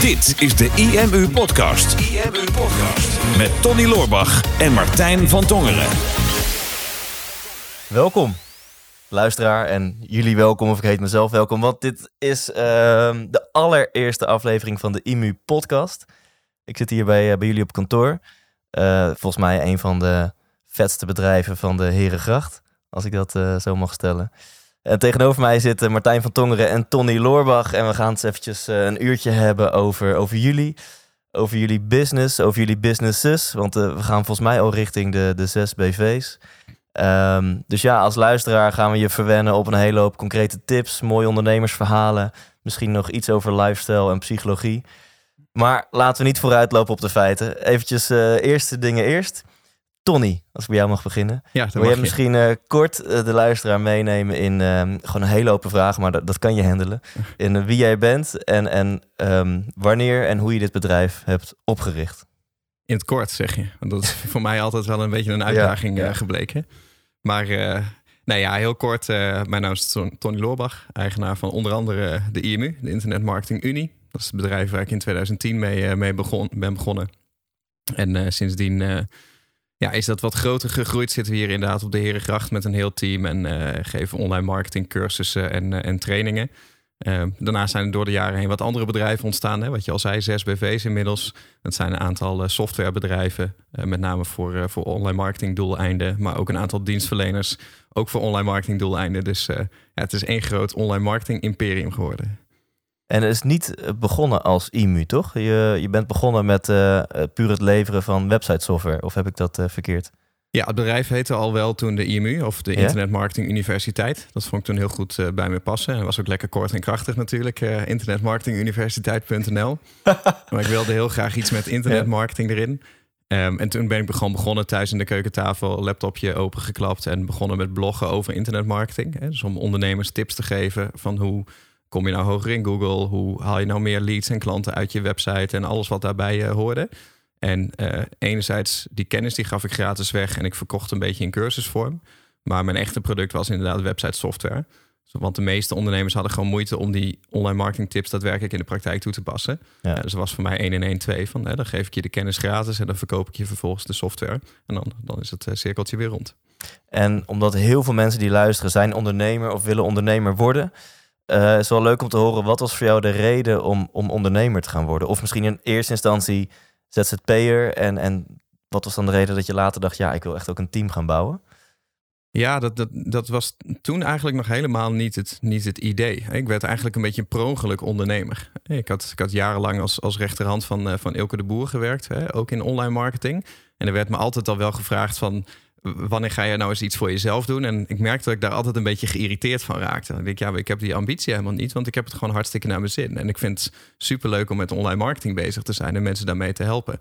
Dit is de IMU Podcast. IMU Podcast. Met Tony Loorbach en Martijn van Tongeren. Welkom, luisteraar. En jullie welkom, of ik heet mezelf welkom. Want dit is ehm, de allereerste aflevering van de IMU Podcast. Ik zit hier bij, eh, bij jullie op kantoor. Eh, volgens mij een van de vetste bedrijven van de Herengracht. Als ik dat eh, zo mag stellen. En tegenover mij zitten Martijn van Tongeren en Tony Loorbach. En we gaan het eventjes eh, een uurtje hebben over, over jullie. Over jullie business, over jullie businesses. Want eh, we gaan volgens mij al richting de, de zes BV's. Ehm, dus ja, als luisteraar gaan we je verwennen op een hele hoop concrete tips, mooie ondernemersverhalen. Misschien nog iets over lifestyle en psychologie. Maar laten we niet vooruitlopen op de feiten. Eventjes eh, eerste dingen eerst. Tony, als ik bij jou mag beginnen. Ja, Wil je misschien eh, kort eh, de luisteraar meenemen in ehm, gewoon een hele open vraag, maar dat, dat kan je handelen. In eh, wie jij bent en, en ehm, wanneer en hoe je dit bedrijf hebt opgericht. In het kort zeg je. Want dat is voor mij altijd wel een beetje een uitdaging Ja, ja. gebleken. Maar nou ja, heel kort. mijn naam is Ton- Tony Loorbach, eigenaar van onder andere de IMU, de Internet Marketing Unie. Dat is het bedrijf waar ik in 2010 mee, mee begon, ben begonnen. En sindsdien ja, is dat wat groter gegroeid. Zitten we hier inderdaad op de Herengracht met een heel team en eh, geven online marketing cursussen en, eh, en trainingen. Eh, daarna zijn er door de jaren heen wat andere bedrijven ontstaan. Hè? Wat je al zei, zes BV's inmiddels. Dat zijn een aantal eh, softwarebedrijven, met name voor, voor online marketing doeleinden. Maar ook een aantal dienstverleners, ook voor online marketing doeleinden. Dus ja, het is één groot online marketing imperium geworden. En het is niet eh, begonnen als IMU, toch? Je, je bent begonnen met eh, eh, puur het leveren van website software. Of heb ik dat verkeerd? Ja, het bedrijf heette al wel toen de IMU, of de? Internet Marketing Universiteit. Dat vond ik toen heel goed bij me passen. En was ook lekker kort en krachtig natuurlijk. internetmarketinguniversiteit.nl. maar ik wilde heel graag iets met internetmarketing erin. Ehm, en toen ben ik gewoon begonnen thuis in de keukentafel, laptopje opengeklapt en begonnen met bloggen over internetmarketing. Hè. Dus om ondernemers tips te geven van hoe kom je nou hoger in Google, hoe haal je nou meer leads en klanten uit je website en alles wat daarbij eh, hoorde. En eh, enerzijds die kennis die gaf ik gratis weg en ik verkocht een beetje in cursusvorm. Maar mijn echte product was inderdaad website software. Want de meeste ondernemers hadden gewoon moeite om die online marketing tips daadwerkelijk in de praktijk toe te passen. Ja. Dus dat was voor mij 1 en 1 2 van hè, dan geef ik je de kennis gratis en dan verkoop ik je vervolgens de software. En dan, dan is het eh, cirkeltje weer rond. En omdat heel veel mensen die luisteren zijn ondernemer of willen ondernemer worden, eh, is wel leuk om te horen. Wat was voor jou de reden om, om ondernemer te gaan worden? Of misschien in eerste instantie ZZP'er. En, en wat was dan de reden dat je later dacht, ja, ik wil echt ook een team gaan bouwen? Ja, dat, dat, dat was toen eigenlijk nog helemaal niet het, niet het idee. Ik werd eigenlijk een beetje een ondernemer. Ik had, ik had jarenlang als, als rechterhand van, eh, van Ilke de Boer gewerkt, hè, ook in online marketing. En er werd me altijd al wel gevraagd van... wanneer ga je nou eens iets voor jezelf doen? En ik merkte dat ik daar altijd een beetje geïrriteerd van raakte. Ik denk, ja, ik heb die ambitie helemaal niet... want ik heb het gewoon hartstikke naar mijn zin. En ik vind het superleuk om met online marketing bezig te zijn... en mensen daarmee te helpen.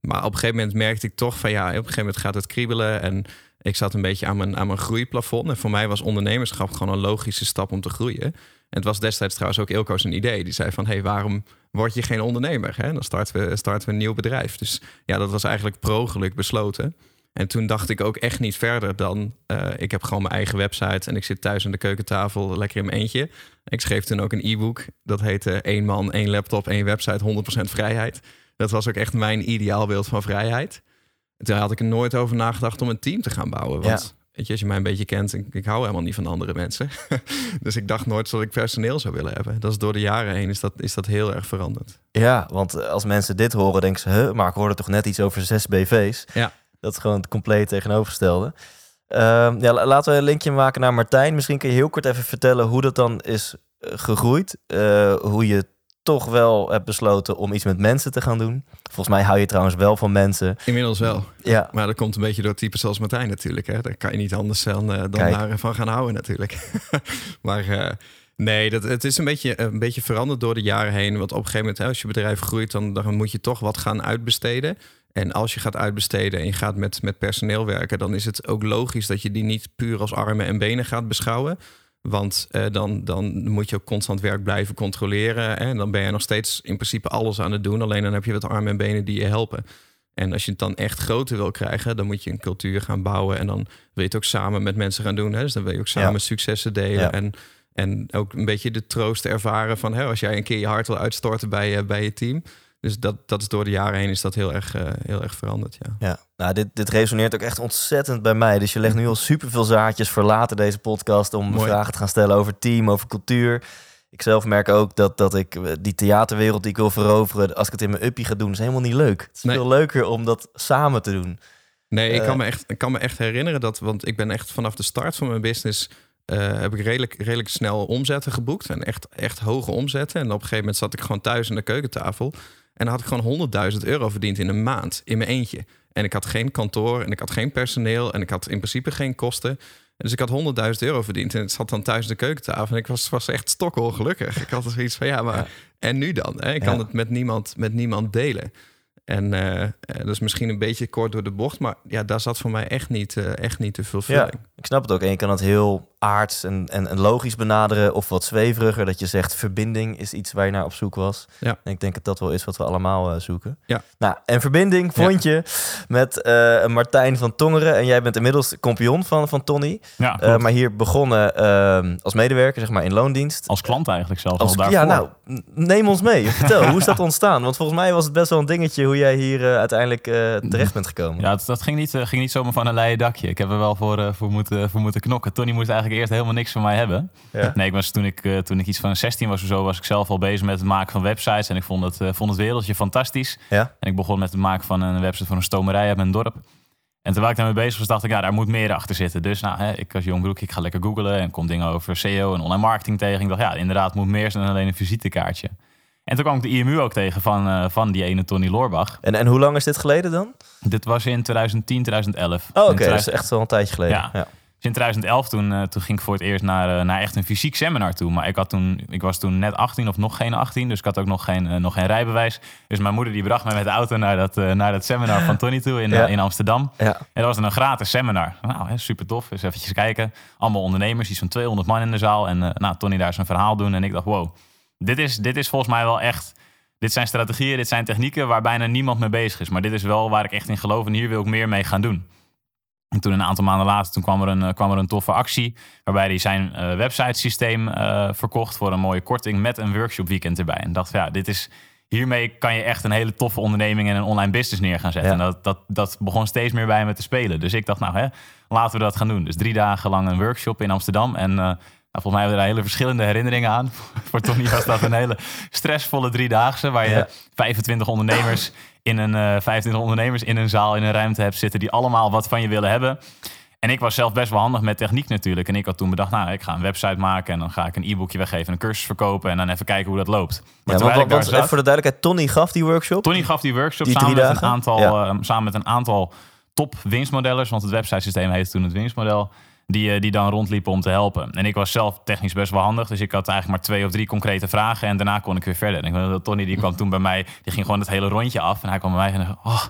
Maar op een gegeven moment merkte ik toch van... ja, op een gegeven moment gaat het kriebelen... en ik zat een beetje aan mijn, aan mijn groeiplafond. En voor mij was ondernemerschap gewoon een logische stap om te groeien. En het was destijds trouwens ook Ilko zijn idee. Die zei van, hé, hey, waarom word je geen ondernemer? Hè? Dan starten we, starten we een nieuw bedrijf. Dus ja, dat was eigenlijk per ongeluk besloten. En toen dacht ik ook echt niet verder dan... eh, ik heb gewoon mijn eigen website en ik zit thuis aan de keukentafel lekker in mijn eentje. Ik schreef toen ook een e-book. Dat heette één man, één laptop, één website, 100% vrijheid. Dat was ook echt mijn ideaalbeeld van vrijheid. Toen had ik er nooit over nagedacht om een team te gaan bouwen. Want Ja. weet je, als je mij een beetje kent, ik, ik hou helemaal niet van andere mensen. dus ik dacht nooit dat ik personeel zou willen hebben. Dat is door de jaren heen is dat, is dat heel erg veranderd. Ja, want als mensen dit horen, denken ze, huh, maar ik hoorde toch net iets over zes BV's. Ja. Dat is gewoon het compleet tegenovergestelde. Ehm, ja, la- laten we een linkje maken naar Martijn. Misschien kun je heel kort even vertellen hoe dat dan is eh, gegroeid. Eh, hoe je toch wel hebt besloten om iets met mensen te gaan doen. Volgens mij hou je trouwens wel van mensen. Inmiddels wel. Ja, Maar dat komt een beetje door types zoals Martijn natuurlijk. Hè? Daar kan je niet anders dan, eh, dan daarvan gaan houden natuurlijk. maar nee, dat, het is een beetje, een beetje veranderd door de jaren heen. Want op een gegeven moment, hè, als je bedrijf groeit, dan, dan moet je toch wat gaan uitbesteden. En als je gaat uitbesteden en je gaat met, met personeel werken, dan is het ook logisch dat je die niet puur als armen en benen gaat beschouwen. Want eh, dan, dan moet je ook constant werk blijven controleren. Hè? En dan ben je nog steeds in principe alles aan het doen. Alleen dan heb je wat armen en benen die je helpen. En als je het dan echt groter wil krijgen, dan moet je een cultuur gaan bouwen. En dan wil je het ook samen met mensen gaan doen. Hè? Dus dan wil je ook samen Ja. successen delen. Ja. En, en ook een beetje de troost ervaren van hè, als jij een keer je hart wil uitstorten bij, bij je team. Dus dat, dat is door de jaren heen is dat heel erg, heel erg veranderd. Ja, ja nou, dit, dit resoneert ook echt ontzettend bij mij. Dus je legt nu al superveel zaadjes voor later deze podcast om vragen te gaan stellen over team, over cultuur. Ik zelf merk ook dat, dat ik eh, die theaterwereld die ik wil veroveren, als ik het in mijn uppie ga doen, is helemaal niet leuk. Het is veel leuker om dat samen te doen. Nee, ik, kan me echt, ik kan me echt herinneren dat, want ik ben echt vanaf de start van mijn business uh, heb ik redelijk, redelijk snel omzetten geboekt. En echt, echt hoge omzetten. En op een gegeven moment zat ik gewoon thuis aan de keukentafel. En dan had ik gewoon 100.000 euro verdiend in een maand. In mijn eentje. En ik had geen kantoor en ik had geen personeel. En ik had in principe geen kosten. Dus ik had 100.000 euro verdiend en ik zat dan thuis de keukentafel. En ik was, was echt stokkelgelukkig. Ik had er zoiets van, ja, maar en nu dan? Hè? Ik kan het met niemand, met niemand delen. En uh, dat is misschien een beetje kort door de bocht, maar ja, daar zat voor mij echt niet, uh, echt niet te veel vulling. Ja, ik snap het ook. En je kan het heel aards en, en, en, logisch benaderen of wat zweveriger. Dat je zegt verbinding is iets waar je naar op zoek was. Ja. En ik denk dat dat wel is wat we allemaal uh, zoeken. Ja. Nou, en verbinding vond je met Martijn van Tongeren. En jij bent inmiddels kampioen van, van Tony. Ja, maar hier begonnen ehm, als medewerker, zeg maar, in loondienst. Als klant eigenlijk zelf. Als, al ja, nou, neem ons mee. Vertel, hoe is dat ontstaan? Want volgens mij was het best wel een dingetje hoe jij hier uh, uiteindelijk uh, terecht bent gekomen. Ja, dat, dat ging, niet, uh, ging niet zomaar van een leien dakje. Ik heb er wel voor, voor, moeten, voor moeten knokken. Tony moest eigenlijk eerst helemaal niks van mij hebben. Ja. Nee, ik was, toen, ik, toen ik iets van 16 was of zo, was ik zelf al bezig met het maken van websites. En ik vond het, vond het wereldje fantastisch. Ja. En ik begon met het maken van een website voor een stomerij uit mijn dorp. En terwijl ik daarmee bezig was, dacht ik, ja, daar moet meer achter zitten. Dus nou, hè, ik als jong broek, ik ga lekker googlen en kom dingen over SEO en online marketing tegen. Ik dacht, ja, inderdaad, moet meer zijn dan alleen een visitekaartje. En toen kwam ik de IMU ook tegen van, uh, van die ene Tony Loorbach. En, en hoe lang is dit geleden dan? Dit was in 2010, 2011. Oh, oké, okay. dat is echt wel een tijdje geleden. Ja. ja. Dus in 2011 toen, uh, toen ging ik voor het eerst naar, uh, naar echt een fysiek seminar toe. Maar ik, had toen, ik was toen net 18 of nog geen 18, dus ik had ook nog geen, nog geen rijbewijs. Dus mijn moeder die bracht mij met de auto naar dat, naar dat seminar van Tony toe in, in Amsterdam. Ja. En dat was een gratis seminar. Nou, hè, super tof. Dus eventjes kijken. Allemaal ondernemers, iets van 200 man in de zaal. En nou, Tony daar zijn verhaal doen. En ik dacht, wow, dit is, dit is volgens mij wel echt dit zijn strategieën, dit zijn technieken waar bijna niemand mee bezig is. Maar dit is wel waar ik echt in geloof en hier wil ik meer mee gaan doen. En toen een aantal maanden later toen kwam, er een, eh, kwam er een toffe actie. Waarbij hij zijn uh, websitesysteem uh, verkocht voor een mooie korting met een workshop weekend erbij. En dacht, ja, dit is, hiermee kan je echt een hele toffe onderneming en een online business neer gaan zetten. En dat, dat, dat begon steeds meer bij me te spelen. Dus ik dacht, nou hè, laten we dat gaan doen. Dus drie dagen lang een workshop in Amsterdam. En nou, volgens mij hebben we er hele verschillende herinneringen aan. Voor Tony was dat een hele stressvolle driedaagse. Waar je 25 ondernemers in een uh, eh, 25 ondernemers in een zaal, in een ruimte hebt zitten. Die allemaal wat van je willen hebben. En ik was zelf best wel handig met techniek natuurlijk. En ik had toen bedacht, nou, ik ga een website maken en dan ga ik een e-boekje weggeven, een cursus verkopen en dan even kijken hoe dat loopt. Maar ja, want, want, zat, even voor de duidelijkheid, Tony gaf die workshop? Tony gaf die workshop die samen, met een aantal, uh, samen met een aantal top winstmodellers, want het website systeem heette toen het winstmodel die, eh, die dan rondliepen om te helpen. En ik was zelf technisch best wel handig, dus ik had eigenlijk maar twee of drie concrete vragen en daarna kon ik weer verder. En ik Tony die kwam toen bij mij, die ging gewoon het hele rondje af en hij kwam bij mij en zei, oh,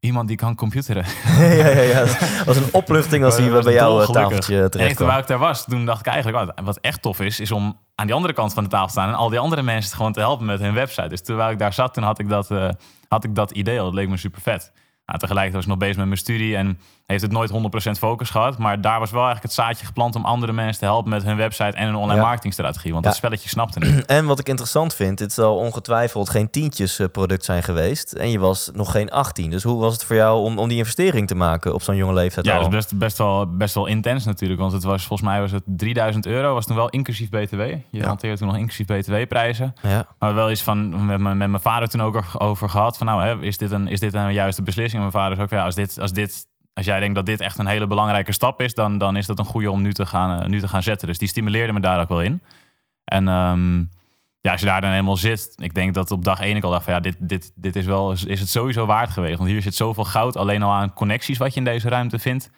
iemand die kan computeren. ja, ja, ja. Het was een opluchting als hij bij jou eh, tafeltje terecht En terwijl ik daar was, toen dacht ik eigenlijk, oh, wat echt tof is, is om aan die andere kant van de tafel te staan en al die andere mensen gewoon te helpen met hun website. Dus terwijl ik daar zat, toen had ik dat, uh, had ik dat idee. Dat leek me super vet. Nou, tegelijkertijd was ik nog bezig met mijn studie en heeft het nooit 100% focus gehad. Maar daar was wel eigenlijk het zaadje geplant om andere mensen te helpen met hun website en een online marketingstrategie. Want dat spelletje snapte niet. En wat ik interessant vind, het zal ongetwijfeld geen tientjes eh, product zijn geweest. En je was nog geen 18. Dus hoe was het voor jou om, om die investering te maken op zo'n jonge leeftijd? Ja, dat is best, best, wel, best wel intens natuurlijk. Want het was volgens mij was het 3000 euro, was toen wel inclusief BTW. Je ja. hanteerde toen nog inclusief BTW-prijzen. Ja. Maar wel iets van met, met mijn vader toen ook over gehad. Van nou, hè, is, dit een, is dit een juiste beslissing? En mijn vader is ook, ja, als dit, als dit als jij denkt dat dit echt een hele belangrijke stap is, dan, dan is dat een goede om nu te, gaan, uh, nu te gaan zetten. Dus die stimuleerde me daar ook wel in. En um, ja, als je daar dan helemaal zit, ik denk dat op dag één ik al dacht van ja, dit, dit, dit is wel, is het sowieso waard geweest. Want hier zit zoveel goud alleen al aan connecties wat je in deze ruimte vindt.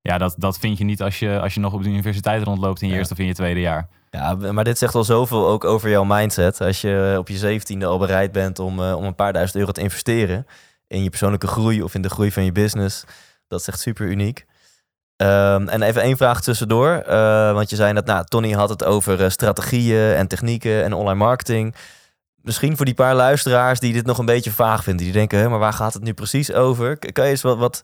Ja, dat, dat vind je niet als je, als je nog op de universiteit rondloopt in je eerste of in je tweede jaar. Ja, maar dit zegt al zoveel ook over jouw mindset. Als je op je zeventiende al bereid bent om, uh, om een paar duizend euro te investeren in je persoonlijke groei of in de groei van je business dat is echt super uniek. Um, en even één vraag tussendoor. Uh, want je zei dat, nou, Tony had het over uh, strategieën en technieken en online marketing. Misschien voor die paar luisteraars die dit nog een beetje vaag vinden. Die denken, hè, maar waar gaat het nu precies over? Kan je eens wat, wat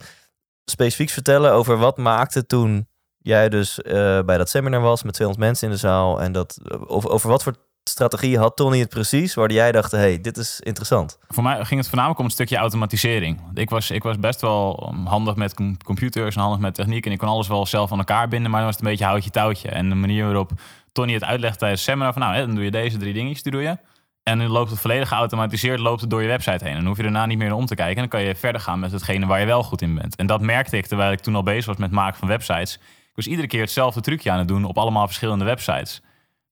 specifieks vertellen over wat maakte toen jij dus eh, bij dat seminar was met 200 mensen in de zaal. En dat, eh, over, over wat voor strategie had Tony het precies, waar jij dacht, hey, dit is interessant. Voor mij ging het voornamelijk om een stukje automatisering. Ik was, ik was best wel handig met com- computers en handig met techniek. En ik kon alles wel zelf aan elkaar binden, maar dan was het een beetje houtje touwtje. En de manier waarop Tony het uitlegt tijdens het seminar, van nou, hè, dan doe je deze drie dingetjes, die doe je. En dan loopt het volledig geautomatiseerd, loopt het door je website heen. En dan hoef je daarna niet meer om te kijken. En dan kan je verder gaan met hetgene waar je wel goed in bent. En dat merkte ik terwijl ik toen al bezig was met maken van websites. Ik was iedere keer hetzelfde trucje aan het doen op allemaal verschillende websites.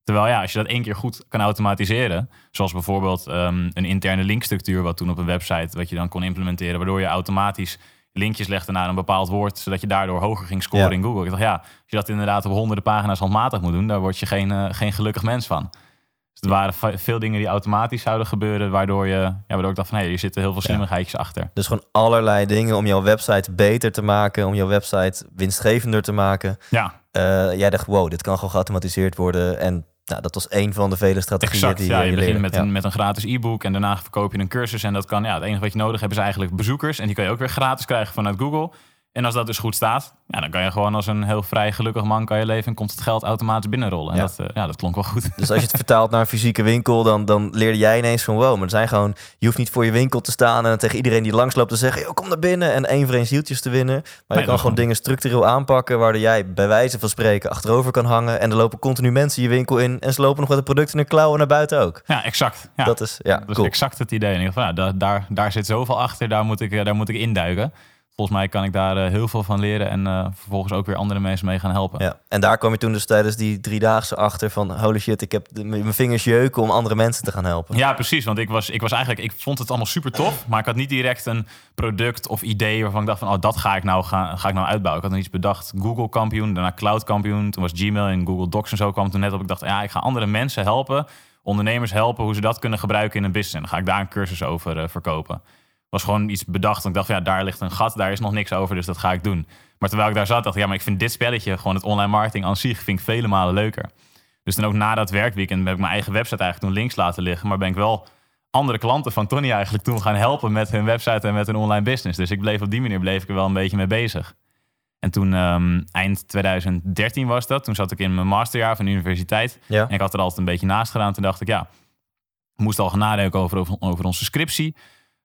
Terwijl ja, als je dat één keer goed kan automatiseren, zoals bijvoorbeeld ehm, een interne linkstructuur, wat toen op een website, wat je dan kon implementeren, waardoor je automatisch linkjes legde naar een bepaald woord, zodat je daardoor hoger ging scoren Ja. in Google. Ik dacht, ja, als je dat inderdaad op honderden pagina's handmatig moet doen, daar word je geen, eh, geen gelukkig mens van. Dus er waren ve- veel dingen die automatisch zouden gebeuren, waardoor, je, ja, waardoor ik dacht van, hé, hier zitten heel veel slimmigheidjes achter. Dus gewoon allerlei dingen om jouw website beter te maken, om jouw website winstgevender te maken. Ja, Eh, jij dacht, wow, dit kan gewoon geautomatiseerd worden. En nou, dat was één van de vele strategieën Exact, die ja, je je begint met, Ja. een, met een gratis e-book en daarna verkoop je een cursus. En dat kan, ja, het enige wat je nodig hebt is eigenlijk bezoekers. En die kan je ook weer gratis krijgen vanuit Google. En als dat dus goed staat, ja, dan kan je gewoon als een heel vrij gelukkig man kan je leven en komt het geld automatisch binnenrollen. En Ja. dat, eh, ja, dat klonk wel goed. Dus als je het vertaalt naar een fysieke winkel, dan, dan leerde jij ineens van wow, maar er zijn gewoon, je hoeft niet voor je winkel te staan en tegen iedereen die langsloopt te zeggen, kom naar binnen en één voor één zieltjes te winnen. Maar je kan gewoon dingen structureel aanpakken, waardoor jij bij wijze van spreken achterover kan hangen en er lopen continu mensen je winkel in en ze lopen nog met de producten in de klauwen naar buiten ook. Ja, exact. Ja. Dat is, ja, dat is cool. exact het idee. En ik dacht daar, daar, daar zit zoveel achter, daar moet ik, eh, daar moet ik induiken. Volgens mij kan ik daar eh, heel veel van leren en eh, vervolgens ook weer andere mensen mee gaan helpen. Ja. En daar kwam je toen dus tijdens die driedaagse achter van holy shit, ik heb de- mijn vingers jeuken om andere mensen te gaan helpen. Ja, precies. Want ik was, ik was eigenlijk, ik vond het allemaal super tof. Maar ik had niet direct een product of idee waarvan ik dacht van, oh, dat ga ik nou, ga, ga ik nou uitbouwen. Ik had nog iets bedacht. Google kampioen, daarna Cloud kampioen. Toen was Gmail en Google Docs en zo kwam toen net op. Ik dacht, ja, ik ga andere mensen helpen, ondernemers helpen, hoe ze dat kunnen gebruiken in een business. En dan ga ik daar een cursus over eh, verkopen. Was gewoon iets bedacht. En ik dacht, van, ja, daar ligt een gat, daar is nog niks over, dus dat ga ik doen. Maar terwijl ik daar zat, dacht ik, ja, maar ik vind dit spelletje, gewoon het online marketing aan zich, vind ik vele malen leuker. Dus dan ook na dat werkweekend heb ik mijn eigen website eigenlijk toen links laten liggen. Maar ben ik wel andere klanten van Tony eigenlijk toen gaan helpen met hun website en met hun online business. Dus ik bleef op die manier bleef ik er wel een beetje mee bezig. En toen ehm, eind 2013 was dat. Toen zat ik in mijn masterjaar van de universiteit. Ja. En ik had er altijd een beetje naast gedaan. Toen dacht ik, ja, ik moest al gaan nadenken over, over, over onze scriptie.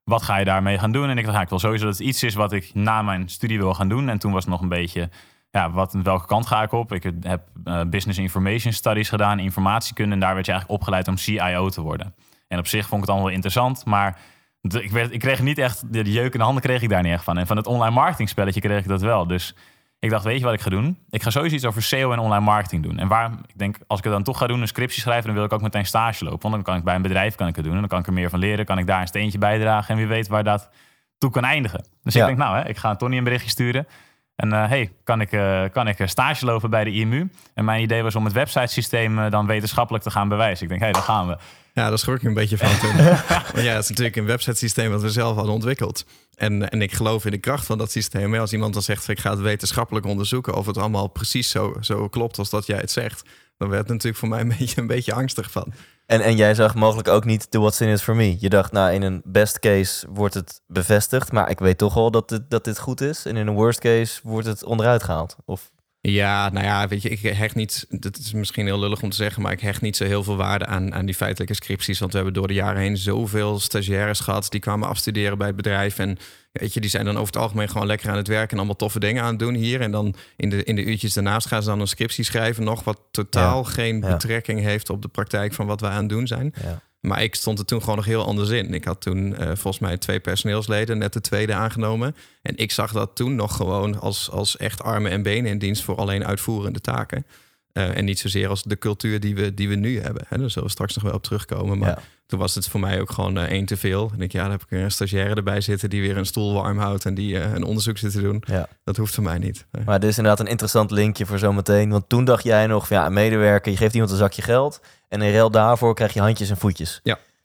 Wat ga je daarmee gaan doen? En ik dacht, ja, ik wil sowieso dat het iets is wat ik na mijn studie wil gaan doen. En toen was het nog een beetje, ja, wat, welke kant ga ik op? Ik heb eh, Business Information Studies gedaan, informatiekunde. En daar werd je eigenlijk opgeleid om CIO te worden. En op zich vond ik het allemaal wel interessant, maar ik, werd, ik kreeg niet echt, de jeuk in de handen kreeg ik daar niet echt van. En van het online marketing spelletje kreeg ik dat wel. Dus ik dacht, weet je wat ik ga doen? Ik ga sowieso iets over SEO en online marketing doen. En waar, ik denk, als ik het dan toch ga doen, een scriptie schrijven, dan wil ik ook meteen stage lopen. Want dan kan ik bij een bedrijf kan ik het doen. En dan kan ik er meer van leren, kan ik daar een steentje bijdragen. En wie weet waar dat toe kan eindigen. Dus Ja. ik denk, nou, hè, ik ga Tony een berichtje sturen. En eh, hey, kan ik, eh, kan ik eh, stage lopen bij de IMU? En mijn idee was om het websitesysteem eh, dan wetenschappelijk te gaan bewijzen. Ik denk, hé, hey, daar gaan we. Ja, daar schrok ik een beetje van toen. Want ja, het is natuurlijk een websitesysteem wat we zelf hadden ontwikkeld. En, en ik geloof in de kracht van dat systeem. Maar als iemand dan zegt, ik ga het wetenschappelijk onderzoeken... of het allemaal precies zo, zo klopt als dat jij het zegt... dan werd het natuurlijk voor mij een beetje, een beetje angstig van. En, en jij zag mogelijk ook niet de what's in it for me. Je dacht, nou, in een best case wordt het bevestigd, maar ik weet toch wel dat dit, dat dit goed is. En in een worst case wordt het onderuit gehaald. Of, Ja, nou ja, weet je, ik hecht niet... Dat is misschien heel lullig om te zeggen... maar ik hecht niet zo heel veel waarde aan, aan die feitelijke scripties. Want we hebben door de jaren heen zoveel stagiaires gehad... die kwamen afstuderen bij het bedrijf. En weet je, die zijn dan over het algemeen gewoon lekker aan het werken... en allemaal toffe dingen aan het doen hier. En dan in de, in de uurtjes daarnaast gaan ze dan een scriptie schrijven... nog wat totaal geen ja. betrekking heeft op de praktijk... van wat we aan het doen zijn. ja. Maar ik stond er toen gewoon nog heel anders in. Ik had toen eh, volgens mij twee personeelsleden, net de tweede aangenomen. En ik zag dat toen nog gewoon als, als echt armen en benen in dienst voor alleen uitvoerende taken. Eh, en niet zozeer als de cultuur die we, die we nu hebben. Hè. Daar zullen we straks nog wel op terugkomen. Maar Ja. toen was het voor mij ook gewoon eh, één te veel. En ik, ja, dan heb ik een stagiaire erbij zitten die weer een stoel warm houdt en die eh, een onderzoek zit te doen. Ja. Dat hoeft voor mij niet. Maar dit is inderdaad een interessant linkje voor zometeen. Want toen dacht jij nog van ja, medewerker, je geeft iemand een zakje geld. En in ruil daarvoor krijg je handjes en voetjes.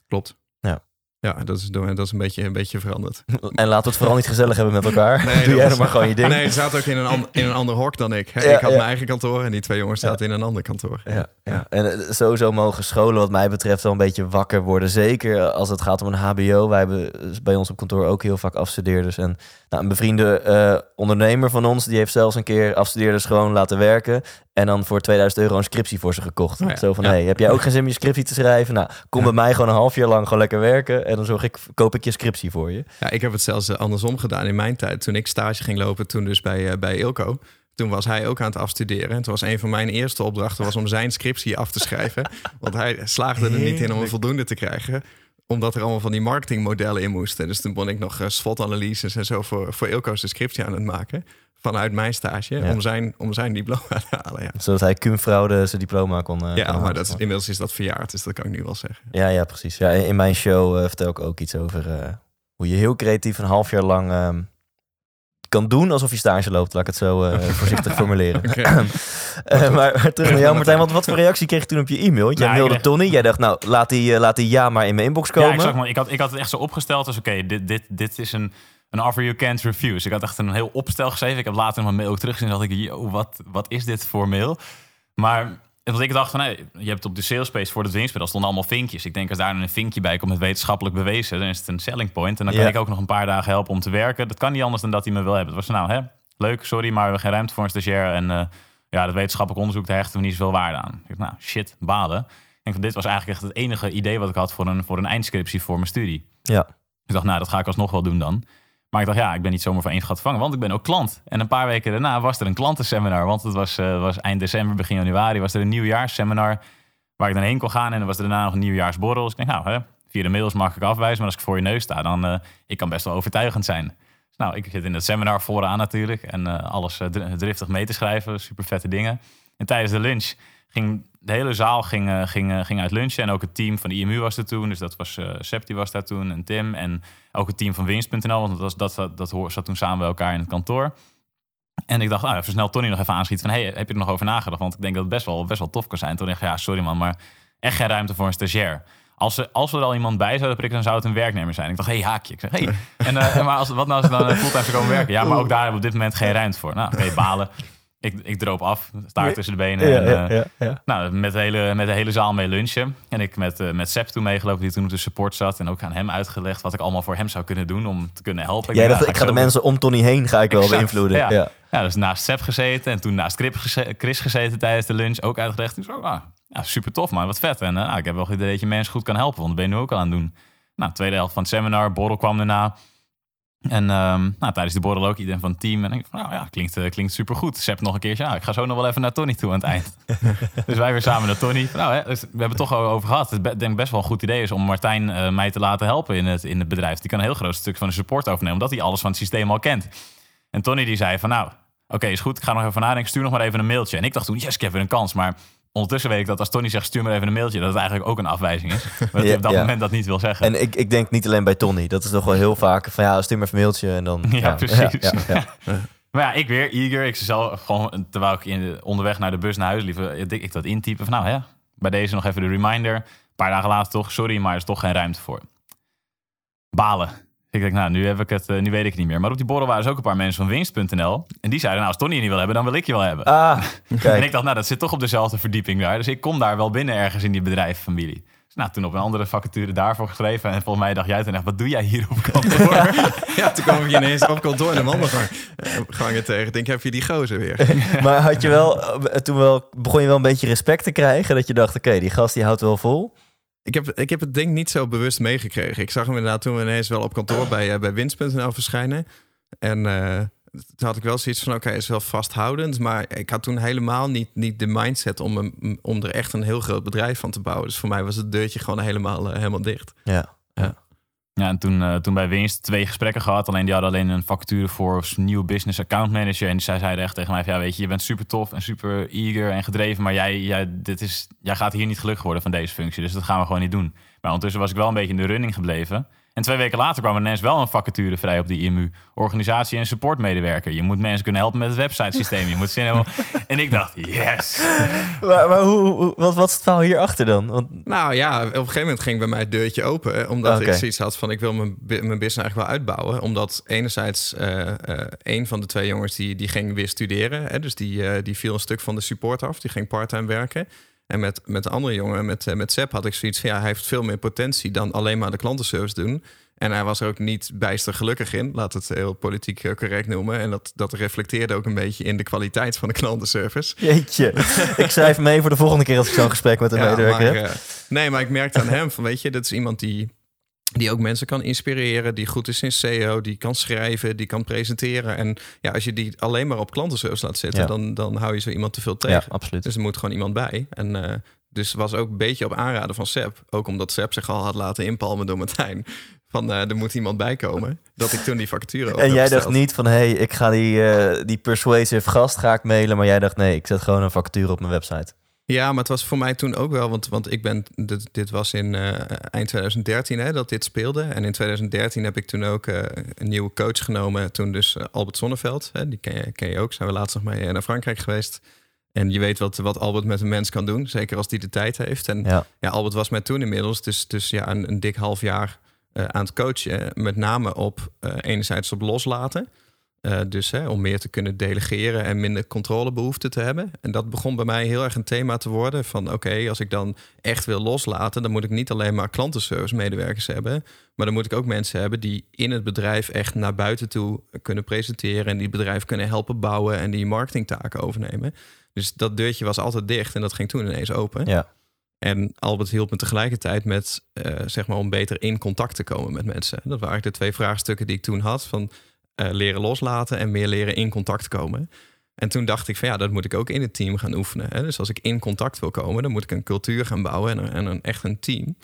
klopt. Ja, dat is, dat is een, beetje, een beetje veranderd. En laten we het vooral niet gezellig hebben met elkaar. Nee, Doe dat jij was- dan maar gewoon je ding. Nee, ze zaten ook in een, an- in een ander hok dan ik. Ja, ik had ja. mijn eigen kantoor en die twee jongens zaten in een ander kantoor. Ja, ja. En eh, sowieso mogen scholen wat mij betreft wel een beetje wakker worden. Zeker als het gaat om een hbo. Wij hebben eh, bij ons op kantoor ook heel vaak afstudeerders. En nou, een bevriende eh, ondernemer van ons... die heeft zelfs een keer afstudeerders gewoon laten werken... en dan voor 2000 euro een scriptie voor ze gekocht. Oh ja, Zo van, ja. hey, heb jij ook geen zin om je scriptie te schrijven? Nou, kom bij mij gewoon een half jaar lang gewoon lekker werken... en dan zorg ik, koop ik je scriptie voor je. Ja, ik heb het zelfs eh, andersom gedaan in mijn tijd. Toen ik stage ging lopen, toen dus bij, eh, bij Ilco. Toen was hij ook aan het afstuderen. En toen was een van mijn eerste opdrachten was om zijn scriptie af te schrijven. Want hij slaagde er niet in om een voldoende te krijgen. Omdat er allemaal van die marketingmodellen in moesten. Dus toen ben ik nog eh, SWOT-analyses en zo voor, voor Ilco's de scriptie aan het maken. Vanuit mijn stage. Ja. Om, zijn, om zijn diploma te halen. Ja, Zodat hij cum-fraude zijn diploma kon eh, ja kon maar dat is, inmiddels is dat verjaard. Dus dat kan ik nu wel zeggen. Ja, ja, precies. Ja, in mijn show eh, vertel ik ook iets over eh, hoe je heel creatief een half jaar lang ehm, kan doen alsof je stage loopt. Laat ik het zo eh, voorzichtig formuleren. Eh, maar, maar terug naar jou, Martijn. Want wat voor reactie kreeg je toen op je e-mail? Want jij Nou, mailde kreeg- Tony. Jij dacht, nou, laat die, laat die ja maar in mijn inbox komen. Ja, ik, zag maar, ik, had, ik had het echt zo opgesteld. Dus oké, dit, dit, dit is een, een offer you can't refuse. Ik had echt een heel opstel geschreven. Ik heb later mijn mail ook teruggezien. En dacht ik, yo, wat, wat is dit voor mail? Maar want ik dacht van, hey, je hebt op de sales page voor het winstspel stonden allemaal vinkjes. Ik denk als daar een vinkje bij komt met wetenschappelijk bewezen, dan is het een selling point. En dan kan Ja. ik ook nog een paar dagen helpen om te werken. Dat kan niet anders dan dat hij me wil hebben. Het was nou, hè, leuk, sorry, maar we hebben geen ruimte voor een stagiair. En eh, ja, dat wetenschappelijk onderzoek, daar hechten we niet zoveel waarde aan. Ik dacht, nou, shit, balen. Ik denk, dit was eigenlijk echt het enige idee wat ik had voor een, voor een eindscriptie voor mijn studie. Ja. Ik dacht, nou, dat ga ik alsnog wel doen dan. Maar ik dacht, ja, ik ben niet zomaar van één gat vangen, want ik ben ook klant. En een paar weken daarna was er een klantenseminar. Want het was, eh, was eind december, begin januari, was er een nieuwjaarsseminar waar ik dan heen kon gaan. En dan was er daarna nog een nieuwjaarsborrel. Dus ik denk, nou, hè, via de mails mag ik afwijzen. Maar als ik voor je neus sta, dan uh, ik kan best wel overtuigend zijn. Dus nou, ik zit in het seminar vooraan natuurlijk. En uh, alles driftig mee te schrijven, super vette dingen. En tijdens de lunch ging de hele zaal ging, uh, ging, ging uit lunchen. En ook het team van de IMU was er toen. Dus dat was uh, Septi was daar toen en Tim. En ook het team van Winst.nl. Want dat, was, dat, dat, dat zat toen samen bij elkaar in het kantoor. En ik dacht, nou, even snel Tony nog even aanschieten van... hey, heb je er nog over nagedacht? Want ik denk dat het best wel, best wel tof kan zijn. Toen dacht ik, ja, sorry man, maar echt geen ruimte voor een stagiair. Als er, als er al iemand bij zou prikken, dan zou het een werknemer zijn. Ik dacht, hey, haakje. Ik zeg, hey. En, uh, maar als, wat nou als ik dan fulltime zou komen werken? Ja, maar ook daar hebben we op dit moment geen ruimte voor. Nou, oké, okay, balen. Ik, ik droop af, staart tussen de benen. Ja, en, ja, ja, ja. Nou, met de, hele, met de hele zaal mee lunchen. En ik met, uh, met Sepp toen meegelopen, die toen op de support zat. En ook aan hem uitgelegd wat ik allemaal voor hem zou kunnen doen om te kunnen helpen. Jij ik dacht, ik ga de mensen om Tony heen ga ik wel beïnvloeden. Ja. Ja. dus naast Sepp gezeten en toen naast Chris gezeten tijdens de lunch. Ook uitgelegd. Dus, oh, ah, super tof man, wat vet. En uh, ik heb wel het idee dat je mensen goed kan helpen, want dat ben je nu ook al aan het doen. Nou, tweede helft van het seminar, borrel kwam daarna. En um, nou, tijdens de borrel ook iedereen van het team. En ik van, nou ja, klinkt, uh, klinkt super goed. Sepp nog een keertje, ja, ik ga zo nog wel even naar Tony toe aan het eind. dus wij weer samen naar Tony. Nou, hè, dus we hebben het toch over gehad. Het denk best wel een goed idee is om Martijn uh, mij te laten helpen in het, in het bedrijf. Die kan een heel groot stuk van de support overnemen, omdat hij alles van het systeem al kent. En Tony die zei van, nou, oké, okay, is goed. Ik ga nog even nadenken. Stuur nog maar even een mailtje. En ik dacht toen, yes, ik heb weer een kans. Maar Ondertussen weet ik dat als Tony zegt stuur maar even een mailtje, dat het eigenlijk ook een afwijzing is. Maar dat ja, op dat ja. moment dat niet wil zeggen. En ik, ik denk niet alleen bij Tony. Dat is toch wel heel vaak van ja, stuur maar even een mailtje en dan... Ja, ja precies. maar ja, ik weer eager. Ik zelf gewoon, terwijl ik in de, onderweg naar de bus naar huis liep, ik, ik dat intypen van nou hè, bij deze nog even de reminder. Een paar dagen later toch, sorry, maar er is toch geen ruimte voor. Balen. Ik denk, nou, nu, heb ik het, uh, nu weet ik het niet meer. Maar op die borrel waren dus ook een paar mensen van winst.nl. En die zeiden, nou, als Tony je niet wil hebben, dan wil ik je wel hebben. Ah, en ik dacht, nou, dat zit toch op dezelfde verdieping daar. Dus ik kom daar wel binnen ergens in die bedrijfsfamilie. Dus nou, toen op een andere vacature daarvoor geschreven. En volgens mij dacht jij toen echt, wat doe jij hier op kantoor? ja, toen kwam ik ineens op kantoor in een wandelgang gangen tegen. Ik denk, heb je die gozer weer? maar had je wel, toen wel, begon je wel een beetje respect te krijgen? Dat je dacht, oké, okay, die gast die houdt wel vol? Ik heb, ik heb het denk niet zo bewust meegekregen. Ik zag hem inderdaad toen we ineens wel op kantoor bij, uh, bij Winst.nl verschijnen. En uh, toen had ik wel zoiets van, oké, is wel vasthoudend. Maar ik had toen helemaal niet, niet de mindset om, een, om er echt een heel groot bedrijf van te bouwen. Dus voor mij was het deurtje gewoon helemaal, uh, helemaal dicht. Ja. ja. Ja, en toen, uh, toen bij Winst twee gesprekken gehad. Alleen die hadden alleen een vacature voor nieuw business account manager. En zij zeiden echt tegen mij: ja, weet je, je bent super tof en super eager en gedreven. Maar jij, jij, dit is, jij gaat hier niet gelukkig worden van deze functie. Dus dat gaan we gewoon niet doen. Maar ondertussen was ik wel een beetje in de running gebleven. En twee weken later kwam er ineens wel een vacature vrij op die IMU. Organisatie- en supportmedewerker. Je moet mensen kunnen helpen met het websitesysteem. Je moet zin hebben. En ik dacht, yes. Maar, maar hoe, hoe- wat, wat is het verhaal hierachter dan? Want, Nou ja, op een gegeven moment ging bij mij het deurtje open. Omdat ik zoiets had van ik wil mijn, mijn business eigenlijk wel uitbouwen. Omdat enerzijds eh, eh, een van de twee jongens die, die ging weer studeren. Hè, dus die, eh, die viel een stuk van de support af. Die ging parttime werken. En met, met de andere jongen, met, eh, met Sepp, had ik zoiets van ja, hij heeft veel meer potentie dan alleen maar de klantenservice doen. En hij was er ook niet bijster gelukkig in, laat het heel politiek eh, correct noemen. En dat, dat reflecteerde ook een beetje in de kwaliteit van de klantenservice. jeetje, ik schrijf mee voor de volgende keer als ik zo'n gesprek met een Ja, medewerker heb. eh, nee, maar ik merkte aan hem van, weet je, dat is iemand die, die ook mensen kan inspireren, die goed is in SEO, die kan schrijven, die kan presenteren. En ja, als je die alleen maar op klantenservice laat zitten, Ja. dan, dan hou je zo iemand te veel tegen. Ja, absoluut. Dus er moet gewoon iemand bij. En eh, dus was ook een beetje op aanraden van Seb, ook omdat Seb zich al had laten inpalmen door Martijn, van eh, er moet iemand bij komen, dat ik toen die vacature En jij dacht niet van, hé, hey, ik ga die, eh, die persuasive gast ga ik mailen. Maar jij dacht, nee, ik zet gewoon een vacature op mijn website. Ja, maar het was voor mij toen ook wel, want, want ik ben, dit, dit was in eh, eind 2013 hè, dat dit speelde. En in 2013 heb ik toen ook eh, een nieuwe coach genomen. Toen dus eh, Albert Zonneveld, hè, die ken je, ken je ook. Zijn we laatst nog mee naar Frankrijk geweest. En je weet wat, wat Albert met een mens kan doen, zeker als die de tijd heeft. En Ja, ja, Albert was mij toen inmiddels dus, dus ja, een, een dik half jaar aan het coachen. Met name op enerzijds op loslaten. Eh, dus hè, om meer te kunnen delegeren en minder controlebehoeften te hebben. En dat begon bij mij heel erg een thema te worden. Van oké, als ik dan echt wil loslaten, dan moet ik niet alleen maar klantenservice medewerkers hebben. Maar dan moet ik ook mensen hebben die in het bedrijf echt naar buiten toe kunnen presenteren. En die bedrijf kunnen helpen bouwen en die marketingtaken overnemen. Dus dat deurtje was altijd dicht en dat ging toen ineens open. ja. En Albert hielp me tegelijkertijd met, eh, zeg maar, om beter in contact te komen met mensen. Dat waren eigenlijk de twee vraagstukken die ik toen had: van eh, leren loslaten en meer leren in contact komen. En toen dacht ik van ja, dat moet ik ook in het team gaan oefenen. Hè? Dus als ik in contact wil komen, dan moet ik een cultuur gaan bouwen en, een- en een, echt een team.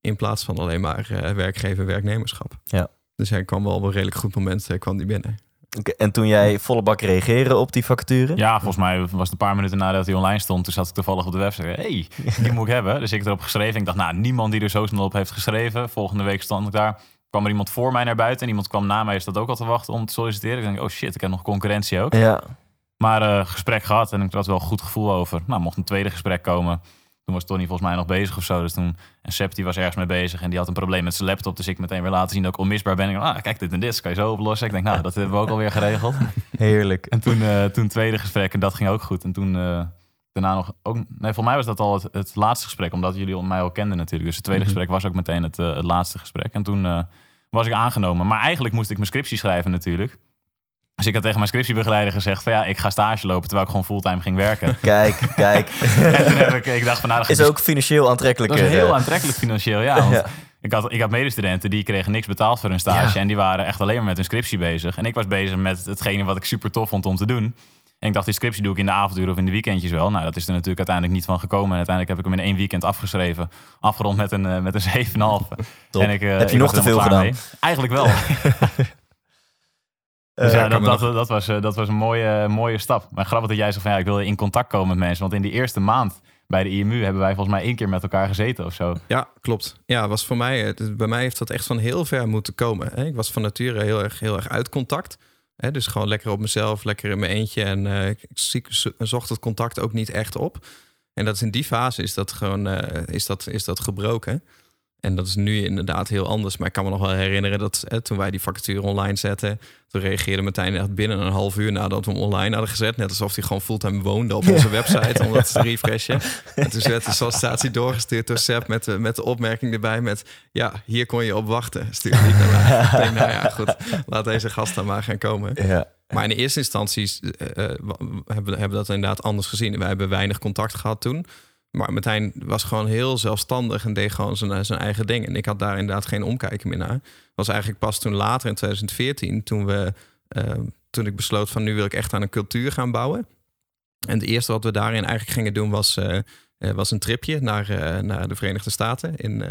In plaats van alleen maar eh, werkgever-werknemerschap. Ja. Dus hij kwam wel op een redelijk goed moment eh, kwam die binnen. Oké, En toen jij volle bak reageren op die vacature? Ja, volgens mij was het een paar minuten nadat hij online stond. Toen zat ik toevallig op de website. hey, die moet ik hebben. Dus ik heb erop geschreven. Ik dacht, nou, niemand die er zo snel op heeft geschreven. Volgende week stond ik daar. Kwam er iemand voor mij naar buiten. En iemand kwam na mij. Is dat ook al te wachten om te solliciteren. Ik denk, oh shit, ik heb nog concurrentie ook. Ja, Maar eh, gesprek gehad. En ik had wel een goed gevoel over. Nou, mocht een tweede gesprek komen. Toen was Tony volgens mij nog bezig of zo. Dus toen, en Sepp die was ergens mee bezig. En die had een probleem met zijn laptop. Dus ik meteen weer laten zien dat ik onmisbaar ben. Ik dacht, ah, kijk, dit en dit kan je zo oplossen. Ik denk, nou, dat hebben we ook alweer geregeld. heerlijk. En toen, eh toen tweede gesprek en dat ging ook goed. En toen eh, daarna nog ook. Nee, voor mij was dat al het, het laatste gesprek, omdat jullie mij al kenden natuurlijk. Dus het tweede Mhm. gesprek was ook meteen het, het laatste gesprek. En toen was ik aangenomen. Maar eigenlijk moest ik mijn scriptie schrijven natuurlijk. Dus ik had tegen mijn scriptiebegeleider gezegd van ja, ik ga stage lopen terwijl ik gewoon fulltime ging werken. Kijk, kijk. en toen heb ik, ik dacht van nou, dat Is ook financieel aantrekkelijk. dat is heel eh, aantrekkelijk financieel, ja. Want Ja. Ik, had, ik had medestudenten die kregen niks betaald voor hun stage. Ja. En die waren echt alleen maar met hun scriptie bezig. En ik was bezig met hetgene wat ik super tof vond om te doen. En ik dacht, die scriptie doe ik in de avonduren of in de weekendjes wel. Nou, dat is er natuurlijk uiteindelijk niet van gekomen. En uiteindelijk heb ik hem in één weekend afgeschreven. Afgerond met een, eh, met een 7,5. Top. En ik, eh, Heb je ik nog te veel gedaan? mee. Eigenlijk wel. eh, Dus ja, dat, dat, was, dat was een mooie, mooie stap. Maar grappig dat jij zegt van ja, ik wilde in contact komen met mensen. Want in die eerste maand bij de IMU hebben wij volgens mij één keer met elkaar gezeten of zo. Ja, klopt. Ja, was voor mij, het- bij mij heeft dat echt van heel ver moeten komen. Ik was van nature heel erg, heel erg uit contact. Dus gewoon lekker op mezelf, lekker in mijn eentje. En eh, ik zo- zocht het contact ook niet echt op. En dat is in die fase is dat gewoon eh, is dat, is dat gebroken. En dat is nu inderdaad heel anders. Maar ik kan me nog wel herinneren dat eh, toen wij die vacature online zetten... toen reageerde Martijn echt binnen een half uur nadat we hem online hadden gezet. Net alsof hij gewoon fulltime woonde op onze website om dat te refreshen. En toen werd de sollicitatie doorgestuurd door Seb met de, met de opmerking erbij met... ja, hier kon je op wachten. Stuur niet naar mij. ik denk, nou ja, goed, laat deze gast dan maar gaan komen. Ja. Maar in de eerste instantie eh, eh, wa- hebben, we- hebben we dat inderdaad anders gezien. Wij hebben weinig contact gehad toen. Maar Martijn was gewoon heel zelfstandig en deed gewoon zijn, zijn eigen ding. En ik had daar inderdaad geen omkijken meer naar. was eigenlijk pas toen later in 2014, toen, we, eh, toen ik besloot van nu wil ik echt aan een cultuur gaan bouwen. En het eerste wat we daarin eigenlijk gingen doen was, eh, eh, was een tripje naar, eh, naar de Verenigde Staten. In,